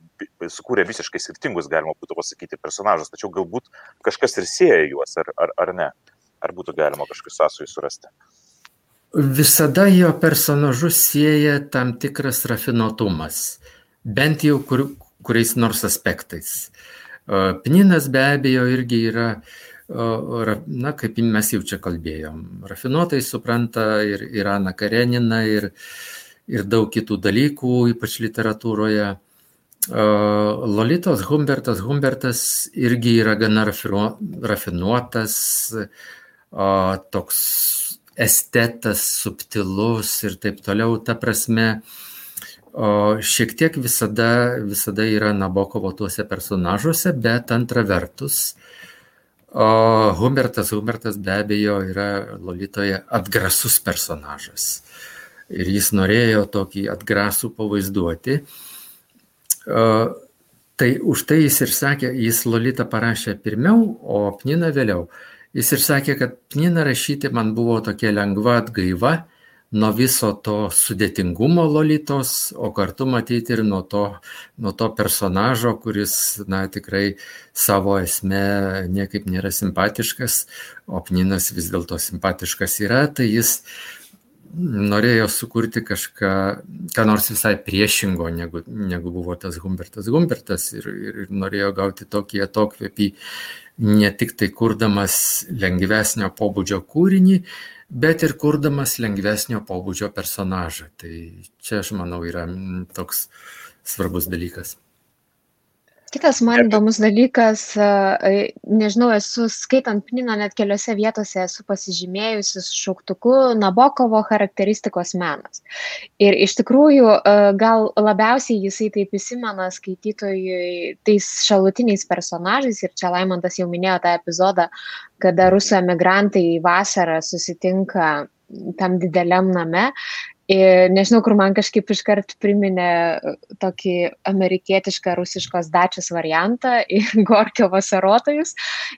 sukūrė visiškai skirtingus, galima būtų pasakyti, personažus, tačiau galbūt kažkas ir sieja juos, ar, ar, ar ne? Ar būtų galima kažkokius sąsojus surasti? Visada jo personažus sieja tam tikras rafinuotumas, bent jau kur, kuriais nors aspektais. Pninas be abejo irgi yra, na, kaip mes jau čia kalbėjom, rafinuotai supranta ir, ir Ana Karenina, ir, ir daug kitų dalykų, ypač literatūroje. Lolitos Humbertas Humbertas irgi yra gana rafinuotas, toks estetas, subtilus ir taip toliau. Ta prasme, šiek tiek visada, visada yra Nabokovo tuose personažuose, bet antra vertus, Humbertas Humbertas be abejo yra Lolitoje atgrasus personažas ir jis norėjo tokį atgrasų pavaizduoti. Tai už tai jis ir sakė, jis Lolita parašė pirmiau, o Pnina vėliau. Jis ir sakė, kad Pnina rašyti man buvo tokia lengva atgaiva nuo viso to sudėtingumo Lolitos, o kartu matyti ir nuo to, nuo to personažo, kuris, na, tikrai savo esme niekaip nėra simpatiškas, o Pninas vis dėlto simpatiškas yra, tai jis norėjo sukurti kažką, ką nors visai priešingo, negu, negu buvo tas Humbertas Humbertas ir, ir, ir norėjo gauti tokį atokvėpį, ne tik tai kurdamas lengvesnio pobūdžio kūrinį, bet ir kurdamas lengvesnio pobūdžio personažą. Tai čia, aš manau, yra toks svarbus dalykas. Kitas man įdomus dalykas, nežinau, esu skaitant Pniną net keliose vietose esu pasižymėjusi šauktuku Nabokovo charakteristikos menas. Ir iš tikrųjų gal labiausiai jisai taip įsimena skaitytojui tais šalutiniais personažais ir čia Laimantas jau minėjo tą epizodą, kada rusų emigrantai vasarą susitinka tam dideliam name Ir nežinau, kur man kažkaip iškart priminė e, tokį amerikietišką rusiškos dačios variantą ir Gorkio vasarotojus.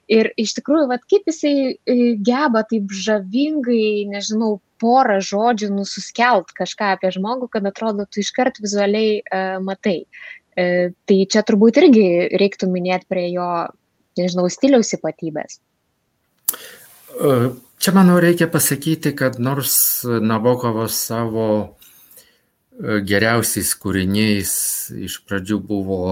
Ir iš tikrųjų, vat, kaip jisai e, geba taip žavingai, nežinau, porą žodžių nususkelt kažką apie žmogų, kad atrodo, tu iškart vizualiai uh, matai. Uh, tai čia turbūt irgi reiktų minėti prie jo, nežinau, stiliaus ypatybės. Uh Čia manau reikia pasakyti, kad nors Nabokovas savo e, geriausiais kūriniais iš pradžių buvo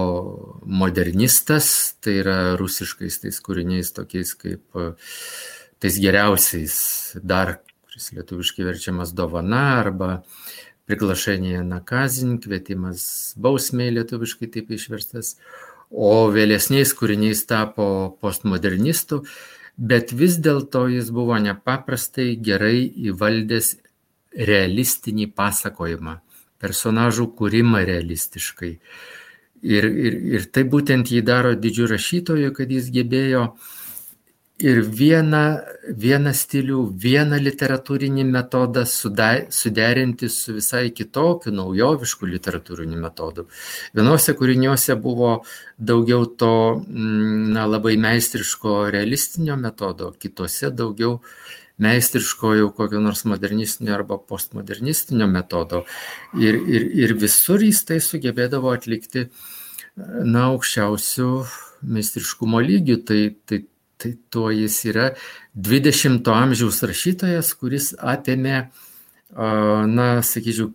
modernistas, tai yra rusiškais tais kūriniais tokiais kaip e, tais geriausiais dar, kuris lietuviškai verčiamas dovana arba priglašenėje nakazin, kvietimas bausmiai lietuviškai taip išverstas, o vėlesniais kūriniais tapo postmodernistų bet vis dėlto jis buvo nepaprastai gerai įvaldęs realistinį pasakojimą, personažų kūrimą realistiškai. Ir, ir, ir tai būtent jį daro didžiu rašytoju, kad jis gebėjo uh, ir vieną, vieną stilių, vieną literatūrinį metodą suderinti su visai kitokiu, naujovišku literatūriniu metodu. Vienuose kūriniuose buvo daugiau to mm, na, labai meistriško realistinio metodo, kitose daugiau meistriško jau kokio nors modernistinio arba postmodernistinio metodo. Ir, ir, ir visur jis tai sugebėdavo atlikti na, aukščiausių meistriškumo lygių. Tai, tai tai tuo jis yra 20-ojo amžiaus rašytojas, kuris apėmė, na, sakyčiau,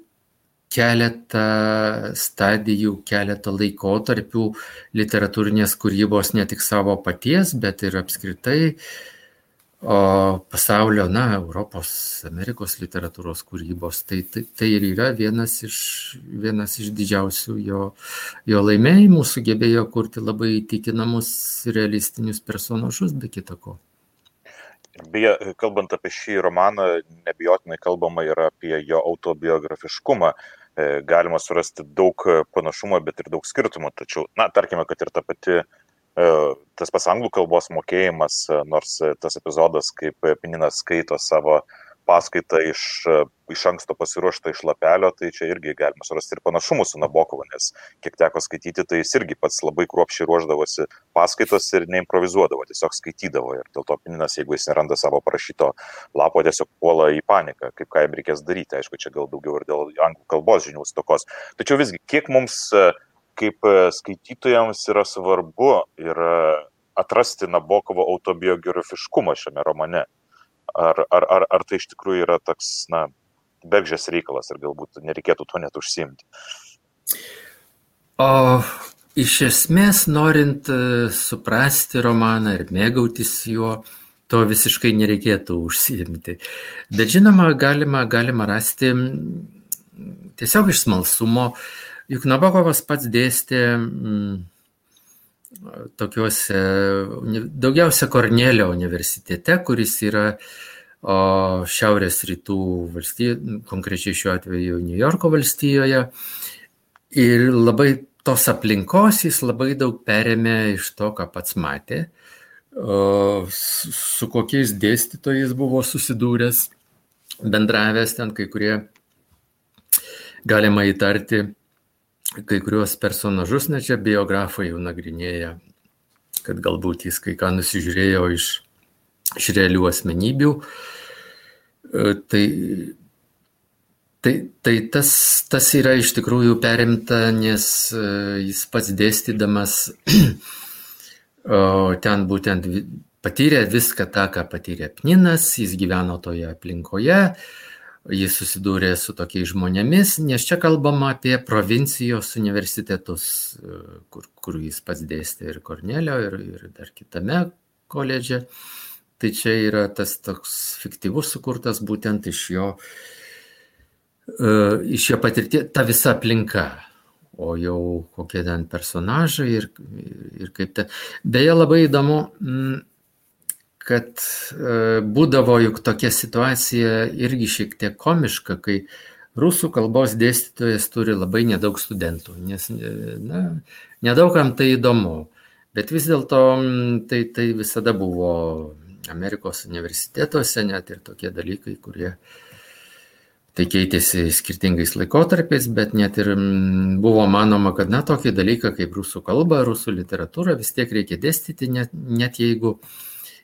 keletą stadijų, keletą laikotarpių literatūrinės kūrybos ne tik savo paties, bet ir apskritai uh, o pasaulio, na, Europos, Amerikos literatūros kūrybos. Tai, tai, tai ir yra vienas iš, vienas iš didžiausių jo, jo laimėjimų, sugebėjo kurti labai įtikinamus realistinius personažus, be kita ko. Beje, kalbant apie šį romaną, nebijotinai kalbama yra apie jo autobiografiškumą. E, galima surasti daug panašumo, bet ir daug skirtumų. Tačiau, na, tarkime, kad ir ta pati uh, tas pats anglų kalbos mokėjimas, e, nors e, tas epizodas, kaip Pininas skaito savo paskaitą iš, iš anksto pasiruoštą iš lapelio, tai čia irgi galima surasti ir panašumų su Nabokovu, nes kiek teko skaityti, tai jis irgi pats labai kruopšiai ruoždavosi paskaitos ir neimprovizuodavo, tiesiog skaitydavo. Ir dėl to Pininas, jeigu jis neranda savo parašyto lapo, tiesiog puola į paniką, kaip ką jam reikės daryti. Aišku, čia gal daugiau ir dėl anglų kalbos žinių stokos. Tačiau visgi, kiek mums uh, kaip e, skaitytojams yra svarbu yra atrasti Nabokovo autobiografiškumą šiame romane. Ar, ar, ar, ar tai iš tikrųjų yra toks, na, bergžės reikalas ir galbūt nereikėtų to net užsimti. O iš esmės, norint e, suprasti romaną ir mėgautis juo, to visiškai nereikėtų užsiimti. Bet žinoma, galima, galima rasti tiesiog iš smalsumo uh, Juk Nabokovas pats dėstė mm, tokiuose, daugiausia Kornelio universitete, kuris yra o, šiaurės rytų valstijoje, konkrečiai šiuo atveju New Yorko valstijoje. Ir labai tos aplinkos jis labai daug perėmė iš to, ką pats matė, o, su, kokiais dėstytojais buvo susidūręs, bendravęs ten kai kurie galima įtarti kai kuriuos personažus, na čia biografai jau nagrinėja, kad galbūt jis kai ką nusižiūrėjo iš, iš realių asmenybių. E, tai Tai, tai tas, tas yra iš tikrųjų perimta, nes e, jis pats dėstydamas ten būtent patyrė viską tą, ką patyrė Pninas, jis gyveno toje aplinkoje, jis susidūrė su tokiais žmonėmis, nes čia kalbama apie provincijos universitetus, e, kur, kur jis pats dėstė ir Kornelio, ir, ir dar kitame koledže. Tai čia yra tas toks fiktyvus sukurtas būtent iš jo E, iš jo patirties ta visa aplinka, o jau kokie ten personažai ir, ir kaip ten. Beje, labai įdomu, mm, kad e, būdavo juk tokia situacija irgi šiek tiek komiška, kai rusų kalbos dėstytojas turi labai nedaug studentų, nes na, nedaugam tai įdomu, bet vis dėlto tai, tai visada buvo Amerikos universitetuose net ir tokie dalykai, kurie uh, Tai keitėsi skirtingais laikotarpiais, bet net ir buvo manoma, kad na tokį dalyką kaip rusų kalba, rusų literatūra vis tiek reikia dėstyti, net, net jeigu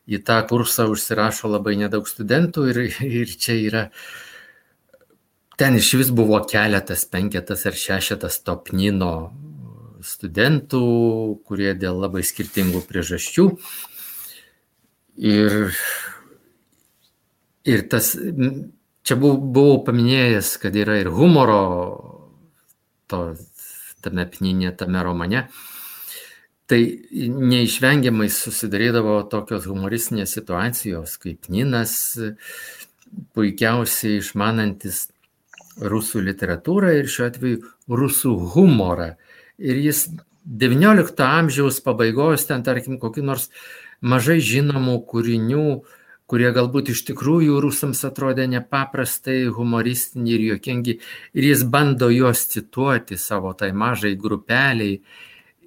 į tą kursą užsirašo labai nedaug studentų ir, ir čia yra, ten iš vis buvo keletas, penketas ar šešetas topnino studentų, kurie dėl labai skirtingų priežasčių. Ir, ir tas čia buvau, buvau paminėjęs, kad yra ir humoro to, tame pninė, tame romane. Tai neišvengiamai susidarydavo tokios humoristinės situacijos, kaip Ninas, puikiausiai išmanantis rusų literatūrą ir šiuo atveju rusų humorą. Ir jis XIX amžiaus pabaigos, ten tarkim, kokiu nors mažai žinomų kūrinių kurie galbūt iš tikrųjų rusams atrodė nepaprastai humoristiniai ir juokingi, ir jis bando juos cituoti savo tai mažai grupeliai,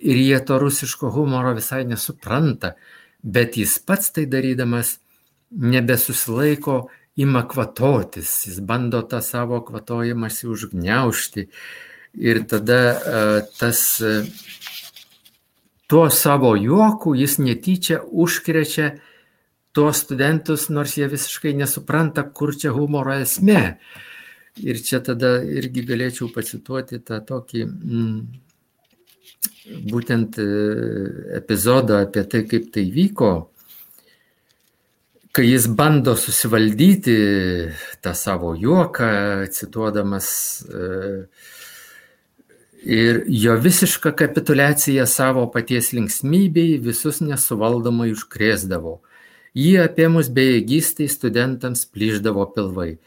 ir jie to rusiško humoro visai nesupranta, bet jis pats tai darydamas nebesusilaiko, ima kvatotis, jis bando tą savo kvatojimąsi užgneušti. Ir tada e, tas e, tuo savo juoku jis netyčia užkrečia tuos studentus, nors jie visiškai nesupranta, kur čia humoro esmė. Ir čia tada irgi galėčiau pacituoti tą tokį mm, būtent e, epizodą apie tai, kaip tai vyko, kai jis bando susivaldyti tą savo juoką, cituodamas e, ir jo visišką kapitulaciją savo paties linksmybei visus nesuvaldomai užkrėsdavo. Jį apėmus bejėgystai studentams plyždavo pilvai.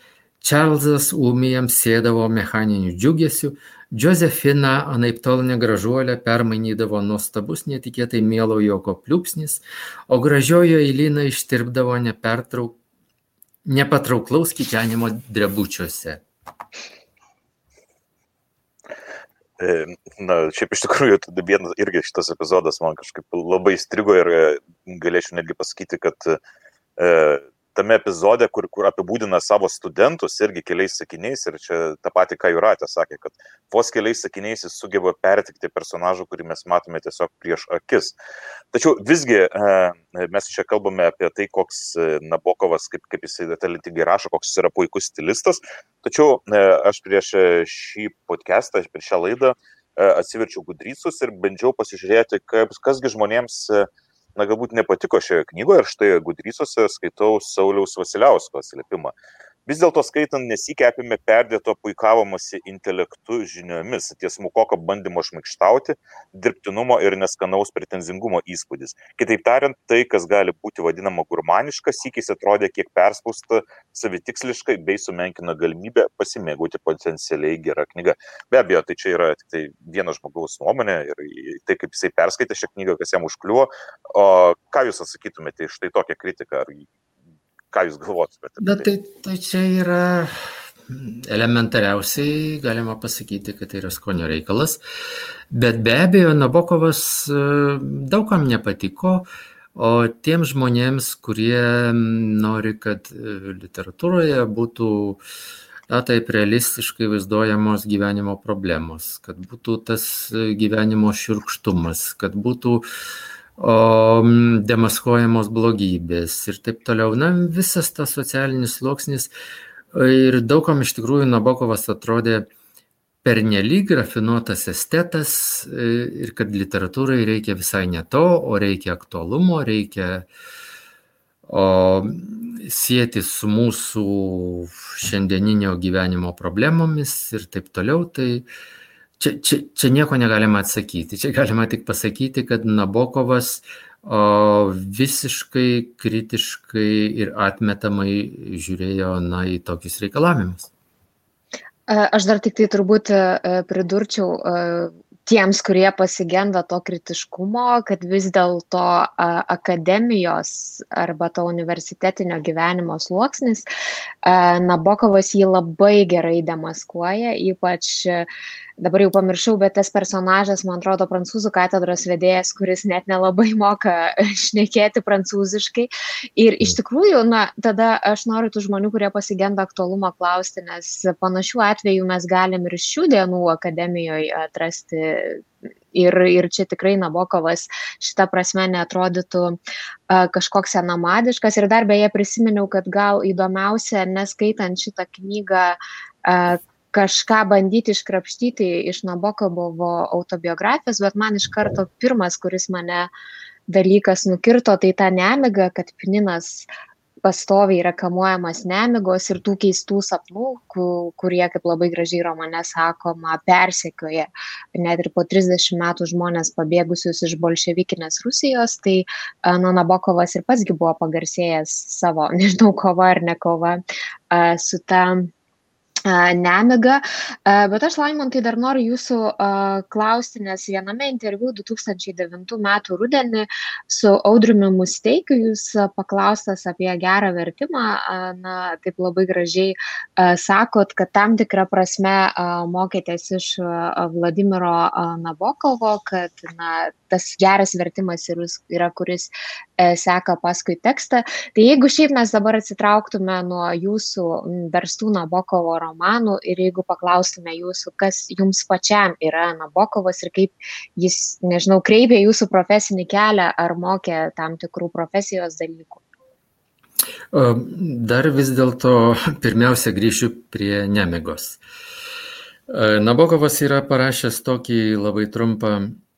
Čarlzas ūmijams sėdavo mechaniniu džiugesiu, Josefina anaip tol negražuolę permainydavo nuostabus netikėtai mielo joko pliūpsnis, o gražiojo eilina ištirpdavo nepertrauk... nepatrauklaus kikenimo drebučiuose. Na, šiaip iš tikrųjų, vienas irgi šitas epizodas man kažkaip labai strigo ir e, galėčiau netgi pasakyti, kad e, tame epizode, kur, kur apibūdina savo studentus irgi keliais sakiniais, ir čia tą patį, ką Juratė sakė, kad vos keliais sakiniais jis sugeba pertikti personažą, kurį mes matome tiesiog prieš akis. Tačiau visgi e, mes čia kalbame apie tai, koks e, Nabokovas, kaip, kaip jisai talentingai rašo, koks jis yra puikus stilistas. Tačiau e, aš prieš šį podcastą, prieš šią laidą atsiverčiau gudrysus ir bandžiau pasižiūrėti, kaip, kasgi žmonėms na, galbūt nepatiko šioje knygoje ir štai Gudrysuose skaitau Sauliaus Vasiliausko atsiliepimą. Vis dėlto skaitant nesikepime perdėto puikavomasi intelektu žiniomis, tiesmukoko bandymo šmikštauti, dirbtinumo ir neskanaus pretenzingumo įspūdis. Kitaip tariant, tai, kas gali būti vadinama gurmaniška, sykis atrodė kiek perspausta savitiksliškai bei sumenkino galimybę pasimėgauti potencialiai gerą knygą. Be abejo, tai čia yra tik tai vieno žmogaus nuomonė ir tai, kaip jisai perskaitė šią knygą, kas jam užkliuvo. O ką jūs atsakytumėte iš tai tokią kritiką? Ar Ką Jūs galvotumėte? Bet tai, tai čia yra elementariausiai galima pasakyti, kad tai yra skonio reikalas. Bet be abejo, Nabokovas e, daugam nepatiko, o tiem žmonėms, kurie nori, kad e, literatūroje būtų na, taip realistiškai vaizduojamos gyvenimo problemos, kad būtų tas gyvenimo širkštumas, kad būtų uh, o demaskuojamos blogybės ir taip toliau. Na, visas tas socialinis sluoksnis, Ir daugam iš tikrųjų Nabokovas atrodė pernelyg rafinuotas estetas e, ir kad literatūrai reikia visai ne to, o reikia aktualumo, reikia o, sieti su mūsų šiandieninio gyvenimo problemomis ir taip toliau. Tai čia, čia, čia nieko negalima atsakyti. Čia galima tik pasakyti, kad Nabokovas o, visiškai kritiškai ir atmetamai žiūrėjo na, į tokius reikalavimus. Aš dar tik tai turbūt pridurčiau tiems, kurie pasigenda to kritiškumo, kad vis dėlto akademijos arba to universitetinio gyvenimo sluoksnis, Nabokovas jį labai gerai demaskuoja, ypač dabar jau pamiršau, bet tas personažas, man atrodo, prancūzų katedros vedėjas, kuris net nelabai moka šnekėti prancūziškai. Ir iš tikrųjų, na, tada aš noriu tų žmonių, kurie pasigenda aktualumą klausti, nes panašių atvejų mes galim ir šių dienų akademijoje atrasti. Ir, ir čia tikrai Nabokovas šitą prasme netrodytų uh, kažkoks senamadiškas. Ir dar beje prisiminiau, kad gal įdomiausia, neskaitant šitą knygą, uh, kažką bandyti iškrapštyti iš Nabokovo autobiografijos, bet man iš karto pirmas, kuris mane dalykas nukirto, tai ta nemiga, kad Pininas pastoviai yra kamuojamas nemigos ir tų keistų sapnų, kurie, kaip labai gražiai romane sakoma, persekioja net ir po 30 metų žmonės pabėgusius iš bolševikinės Rusijos, tai nu, Nabokovas ir pasgi buvo pagarsėjęs savo, nežinau, kova ar ne kova su ta nemiga. Bet aš, Laimontai, dar noriu jūsų klausti, nes viename interviu 2009 m. rudenį su Audriumi Musteikiu jūs paklaustas apie gerą vertimą, na, taip labai gražiai sakot, kad tam tikrą prasme mokėtės iš Vladimiro Nabokovo, kad na, tas geras vertimas yra, kuris seka paskui tekstą. Tai jeigu šiaip mes dabar atsitrauktume nuo jūsų verstų Nabokovo romanų ir jeigu paklaustume jūsų, kas jums pačiam yra Nabokovas ir kaip jis, nežinau, kreipė jūsų profesinį kelią ar mokė tam tikrų profesijos dalykų. Dar vis dėlto pirmiausia grįšiu prie nemigos. Nabokovas yra parašęs tokį labai trumpą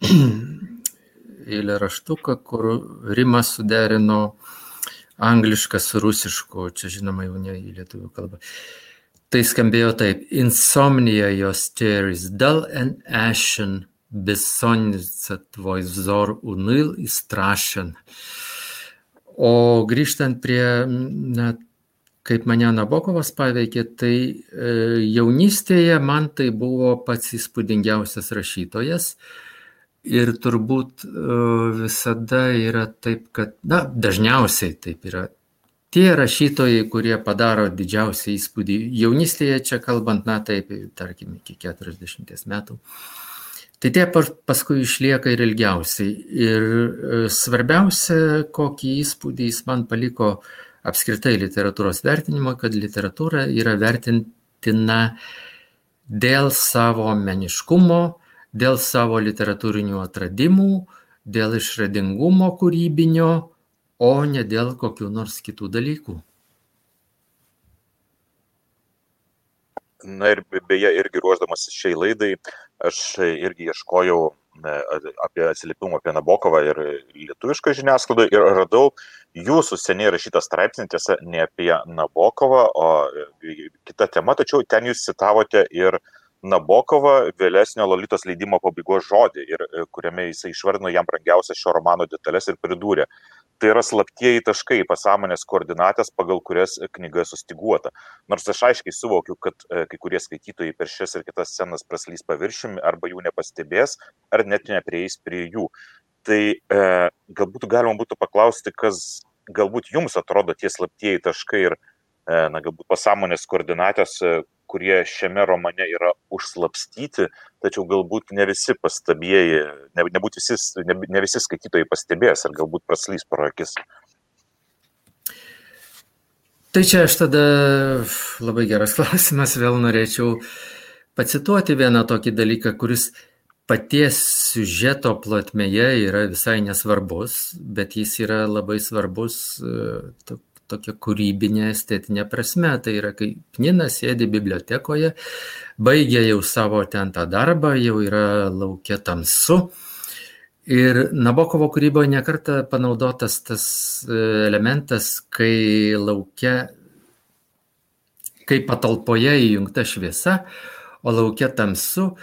eilėraštuką, kur Rimas suderino anglišką su rusišku, čia žinoma jau ne į lietuvių kalbą. Tai skambėjo taip - insomnia your stares, dull and ashen, besonnica tvoj vzor unil i strašen. O grįžtant prie, na, kaip mane Nabokovas paveikė, tai e, jaunystėje man tai buvo pats įspūdingiausias rašytojas. Ir turbūt e, visada yra taip, kad, na, dažniausiai taip yra, Tie rašytojai, kurie padaro didžiausią įspūdį jaunystėje, čia kalbant, na taip, tarkim, iki 40 metų, tai tie paskui išlieka ir ilgiausiai. Ir e, svarbiausia, kokį įspūdį jis man paliko apskritai literatūros vertinimo, kad literatūra yra vertintina dėl savo meniškumo, dėl savo literatūrinių atradimų, dėl išradingumo kūrybinio, o ne dėl kokių nors kitų dalykų. Na ir beje, irgi ruoždamas šiai laidai, aš irgi ieškojau apie atsiliepimą apie Nabokovą ir lietuvišką žiniasklaidą ir radau jūsų seniai rašytą straipsnį, tiesa, ne apie Nabokovą, o kitą temą, tačiau ten jūs citavote ir Nabokovą vėlesnio Lolitos leidimo pabaigos žodį, ir, e, kuriame jisai išvardino jam brangiausias šio romano detalės ir pridūrė. Tai yra slaptieji taškai, pasąmonės koordinatės, pagal kurias knyga sustiguota. Nors aš aiškiai suvokiu, kad e, kai kurie skaitytojai per šias ir kitas scenas praslys paviršimi arba jų nepastebės, ar net neprieis prie jų. Tai e, galbūt galima būtų paklausti, kas galbūt jums atrodo tie slaptieji taškai ir, e, na, galbūt pasąmonės koordinatės, e, kurie šiame romane yra užslapstyti, tačiau galbūt ne visi pastabieji, ne, visi, ne, ne visi skaitytojai pastebės ar galbūt praslys pro akis. Tai čia aš tada labai geras klausimas, vėl norėčiau pacituoti vieną tokį dalyką, kuris paties siužeto plotmėje yra visai nesvarbus, bet jis yra labai svarbus tokia kūrybinė, estetinė prasme. Tai yra, kai Pnina sėdi bibliotekoje, baigia jau savo ten tą darbą, jau yra laukia tamsu. Ir Nabokovo kūryboje nekarta panaudotas tas e, elementas, kai laukia, kai patalpoje įjungta šviesa, o laukia tamsu,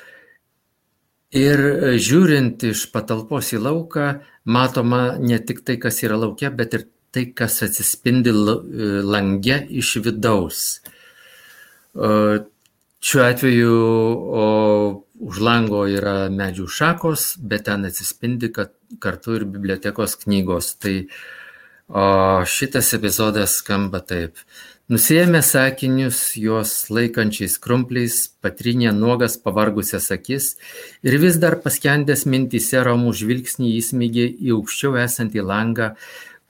Ir žiūrint iš patalpos į lauką, matoma ne tik tai, kas yra laukia, bet ir tai, kas atsispindi e, lange iš vidaus. Šiuo atveju o, už lango yra medžių šakos, bet ten atsispindi kartu ir bibliotekos knygos. Tai o, šitas epizodas skamba taip. Nusėmė sakinius juos laikančiais krumpliais, patrinė nuogas pavargusias akis ir vis dar paskendęs mintise ramų žvilgsnį įsmygė į aukščiau esantį langą,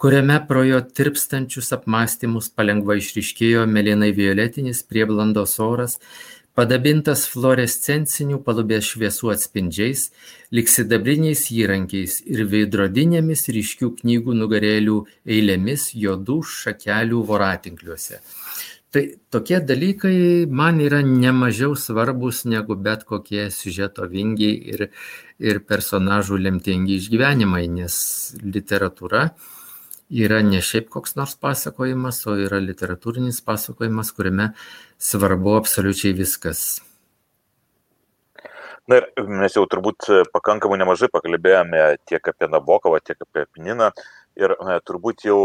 kuriame pro jo tirpstančius apmąstymus palengva išryškėjo mėlynai violetinis prieblandos oras padabintas fluorescencinių palubės šviesų atspindžiais lyg sidabriniais įrankiais ir veidrodinėmis ryškių knygų nugarėlių eilėmis juodų šakelių voratinkliuose. Tai tokie dalykai man yra nemažiau svarbus negu bet kokie siužeto vingiai ir, ir personažų lemtingi išgyvenimai, nes literatūra yra ne šiaip koks nors pasakojimas, o yra literatūrinis pasakojimas, kuriame svarbu absoliučiai viskas. Na ir mes jau turbūt pakankamai nemažai pakalbėjome tiek apie Nabokovą, tiek apie Pininą. Ir ne, turbūt jau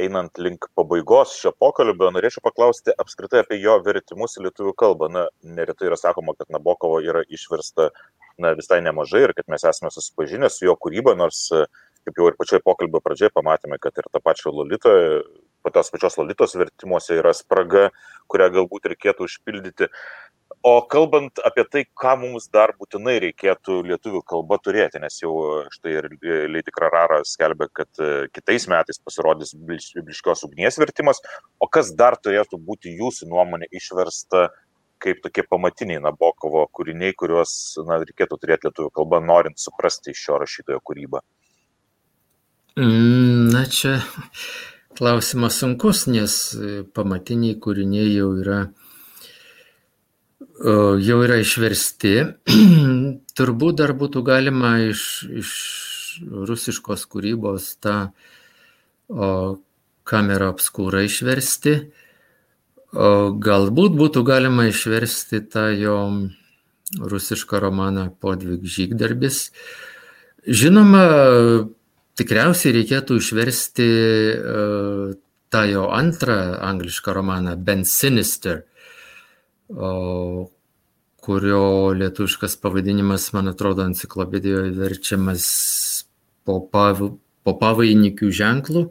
einant link pabaigos šio pokalbio, norėčiau paklausti apskritai apie jo vertimus į lietuvių kalbą. Na, neretai yra sakoma, kad Nabokovo yra išversta na, visai nemažai ir kad mes esame susipažinę su jo kūryba, nors kaip jau ir pačioje pokalbio pradžioje pamatėme, kad ir tą pačią Lolitą, patos pačios Lolitos vertimuose yra spraga, kurią galbūt reikėtų užpildyti. O kalbant apie tai, ką mums dar būtinai reikėtų lietuvių kalba turėti, nes jau štai ir Leiti Krarara skelbia, kad e, kitais metais pasirodys bibliškos ugnies vertimas, o kas dar turėtų būti jūsų nuomonė išversta kaip tokie pamatiniai Nabokovo kūriniai, kuriuos na, reikėtų turėti lietuvių kalba, norint suprasti šio rašytojo kūrybą. Mm, na čia klausimas sunkus, nes e, pamatiniai kūriniai jau yra, jau yra išversti. Turbūt dar būtų galima iš, iš rusiškos kūrybos tą o, kamerą apskūrą išversti. O galbūt būtų galima išversti tą jo rusišką romaną Podvig žygdarbis. Žinoma, tikriausiai reikėtų išversti uh, tą jo antrą anglišką romaną Ben Sinister, uh, kurio lietuviškas pavadinimas, man atrodo, enciklopedijoje verčiamas po, pav, po pavainikių ženklų.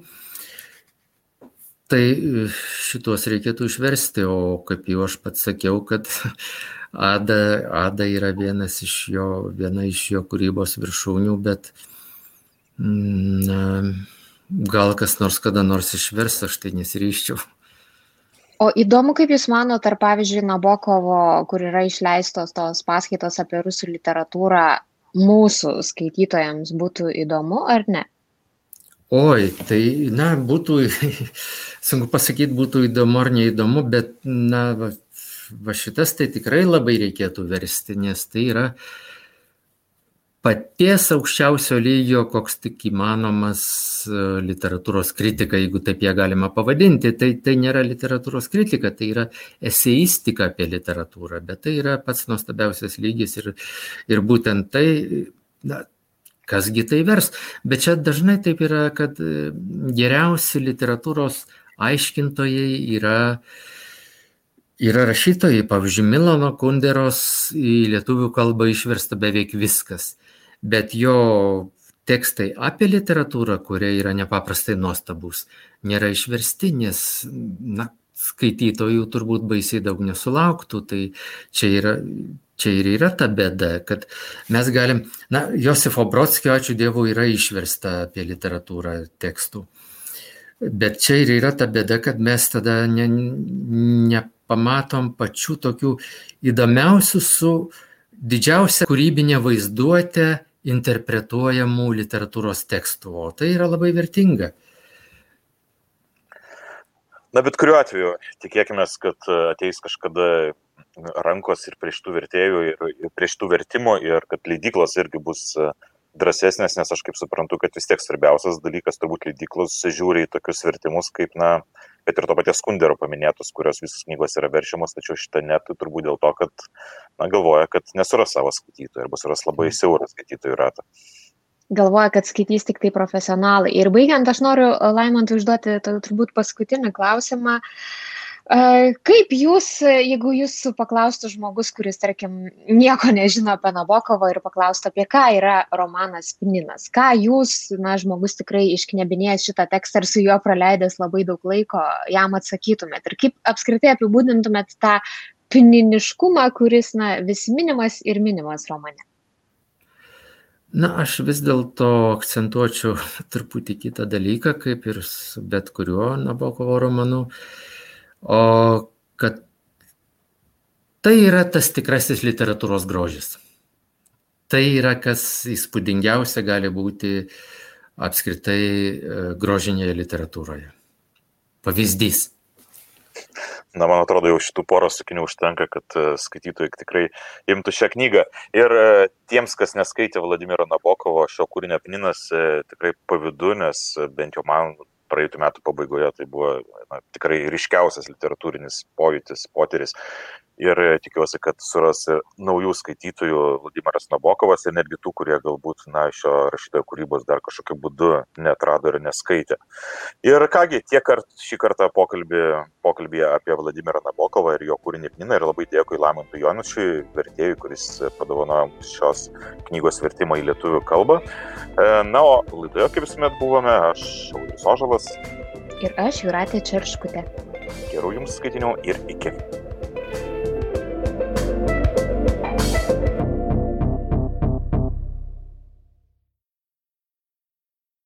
Tai šitos reikėtų išversti, o kaip jau aš pats sakiau, kad Ada, Ada yra vienas iš jo, viena iš jo kūrybos viršūnių, bet uh, Na, gal kas nors kada nors išvers, aš tai nesiryščiau. O įdomu, kaip Jūs manote, ar pavyzdžiui Nabokovo, kur yra išleistos tos paskaitos apie rusų literatūrą, mūsų skaitytojams būtų įdomu ar ne? Oi, tai, na, būtų, sunku pasakyti, būtų įdomu ar neįdomu, bet, na, va, va šitas tai tikrai labai reikėtų versti, nes tai yra uh, paties aukščiausio lygio, koks tik įmanomas e, literatūros kritika, jeigu taip ją galima pavadinti. Tai, tai nėra literatūros kritika, tai yra eseistika apie literatūrą, bet tai yra pats nuostabiausias lygis ir, ir būtent tai, na, kasgi tai vers. Bet čia dažnai taip yra, kad e, geriausi literatūros aiškintojai yra Yra rašytojai, pavyzdžiui, Milano Kunderos į lietuvių kalbą išversta beveik viskas bet jo tekstai apie literatūrą, kurie yra nepaprastai nuostabus, nėra išversti, nes na, skaitytojų turbūt baisiai daug nesulauktų. Tai čia yra, čia ir yra ta bėda, kad mes galim, na, Josifo Brodskio, ačiū Dievui, yra išversta apie literatūrą tekstų. Bet čia ir yra ta bėda, kad mes tada ne, nepamatom pačių tokių įdomiausių su didžiausia kūrybinė vaizduotė interpretuojamų literatūros tekstų, o tai yra labai vertinga. Na, bet kuriuo atveju, tikėkime, kad ateis kažkada rankos ir prie šitų vertėjų, ir, ir prie šitų vertimų, ir kad leidyklos irgi bus drąsesnės, nes aš kaip suprantu, kad vis tiek svarbiausias dalykas turbūt leidyklos žiūri į tokius vertimus, kaip, na, bet ir to paties skundero paminėtus, kurios visos knygos yra verčiamos, tačiau šitą net turbūt dėl to, kad, na, galvoja, kad nesuras savo skaitytojų arba suras labai mm. siaurą skaitytojų ratą galvoja, kad skaitys tik tai profesionalai. Ir baigiant, aš noriu Laimantui užduoti turbūt paskutinį klausimą. Kaip jūs, jeigu jūsų paklaustų žmogus, kuris, tarkim, nieko nežino apie Nabokovą ir paklaustų, apie ką yra romanas Pininas, ką jūs, na, žmogus tikrai išknebinėjęs šitą tekstą ir su juo praleidęs labai daug laiko, jam atsakytumėt ir kaip apskritai apibūdintumėt tą pininiškumą, kuris, na, vis minimas ir minimas romane? Na, aš vis dėlto akcentuočiau truputį kitą dalyką, kaip ir su bet kuriuo Nabokovo romanu, o kad tai yra tas tikrasis literatūros grožis. Tai yra, kas įspūdingiausia gali būti apskritai e, grožinėje literatūroje. Pavyzdys. Na, man atrodo, jau šitų poros sakinių užtenka, kad e, skaitytojai tikrai imtų šią knygą. Ir e, tiems, kas neskaitė Vladimiro Nabokovo šio kūrinio Pninas, e, tikrai pavydu, nes bent jau man praeitų metų pabaigoje tai buvo na, tikrai ryškiausias literatūrinis pojūtis, potyris ir tikiuosi, kad suras naujų skaitytojų Vladimiras Nabokovas ir netgi tų, kurie galbūt na, šio rašytojo kūrybos dar kažkokiu būdu netrado ir neskaitė. Ir kągi, tiek kart, šį kartą pokalbį, pokalbį apie Vladimirą Nabokovą ir jo kūrinį Kniną ir labai dėkui Lamantui Jonučiui, vertėjui, kuris padovanojo šios knygos vertimą į lietuvių kalbą. E, na, o laidoje, kaip visuomet buvome, aš Šaudis Ožalas. Ir aš Juratė Čerškutė. Gerų jums skaitinių ir iki.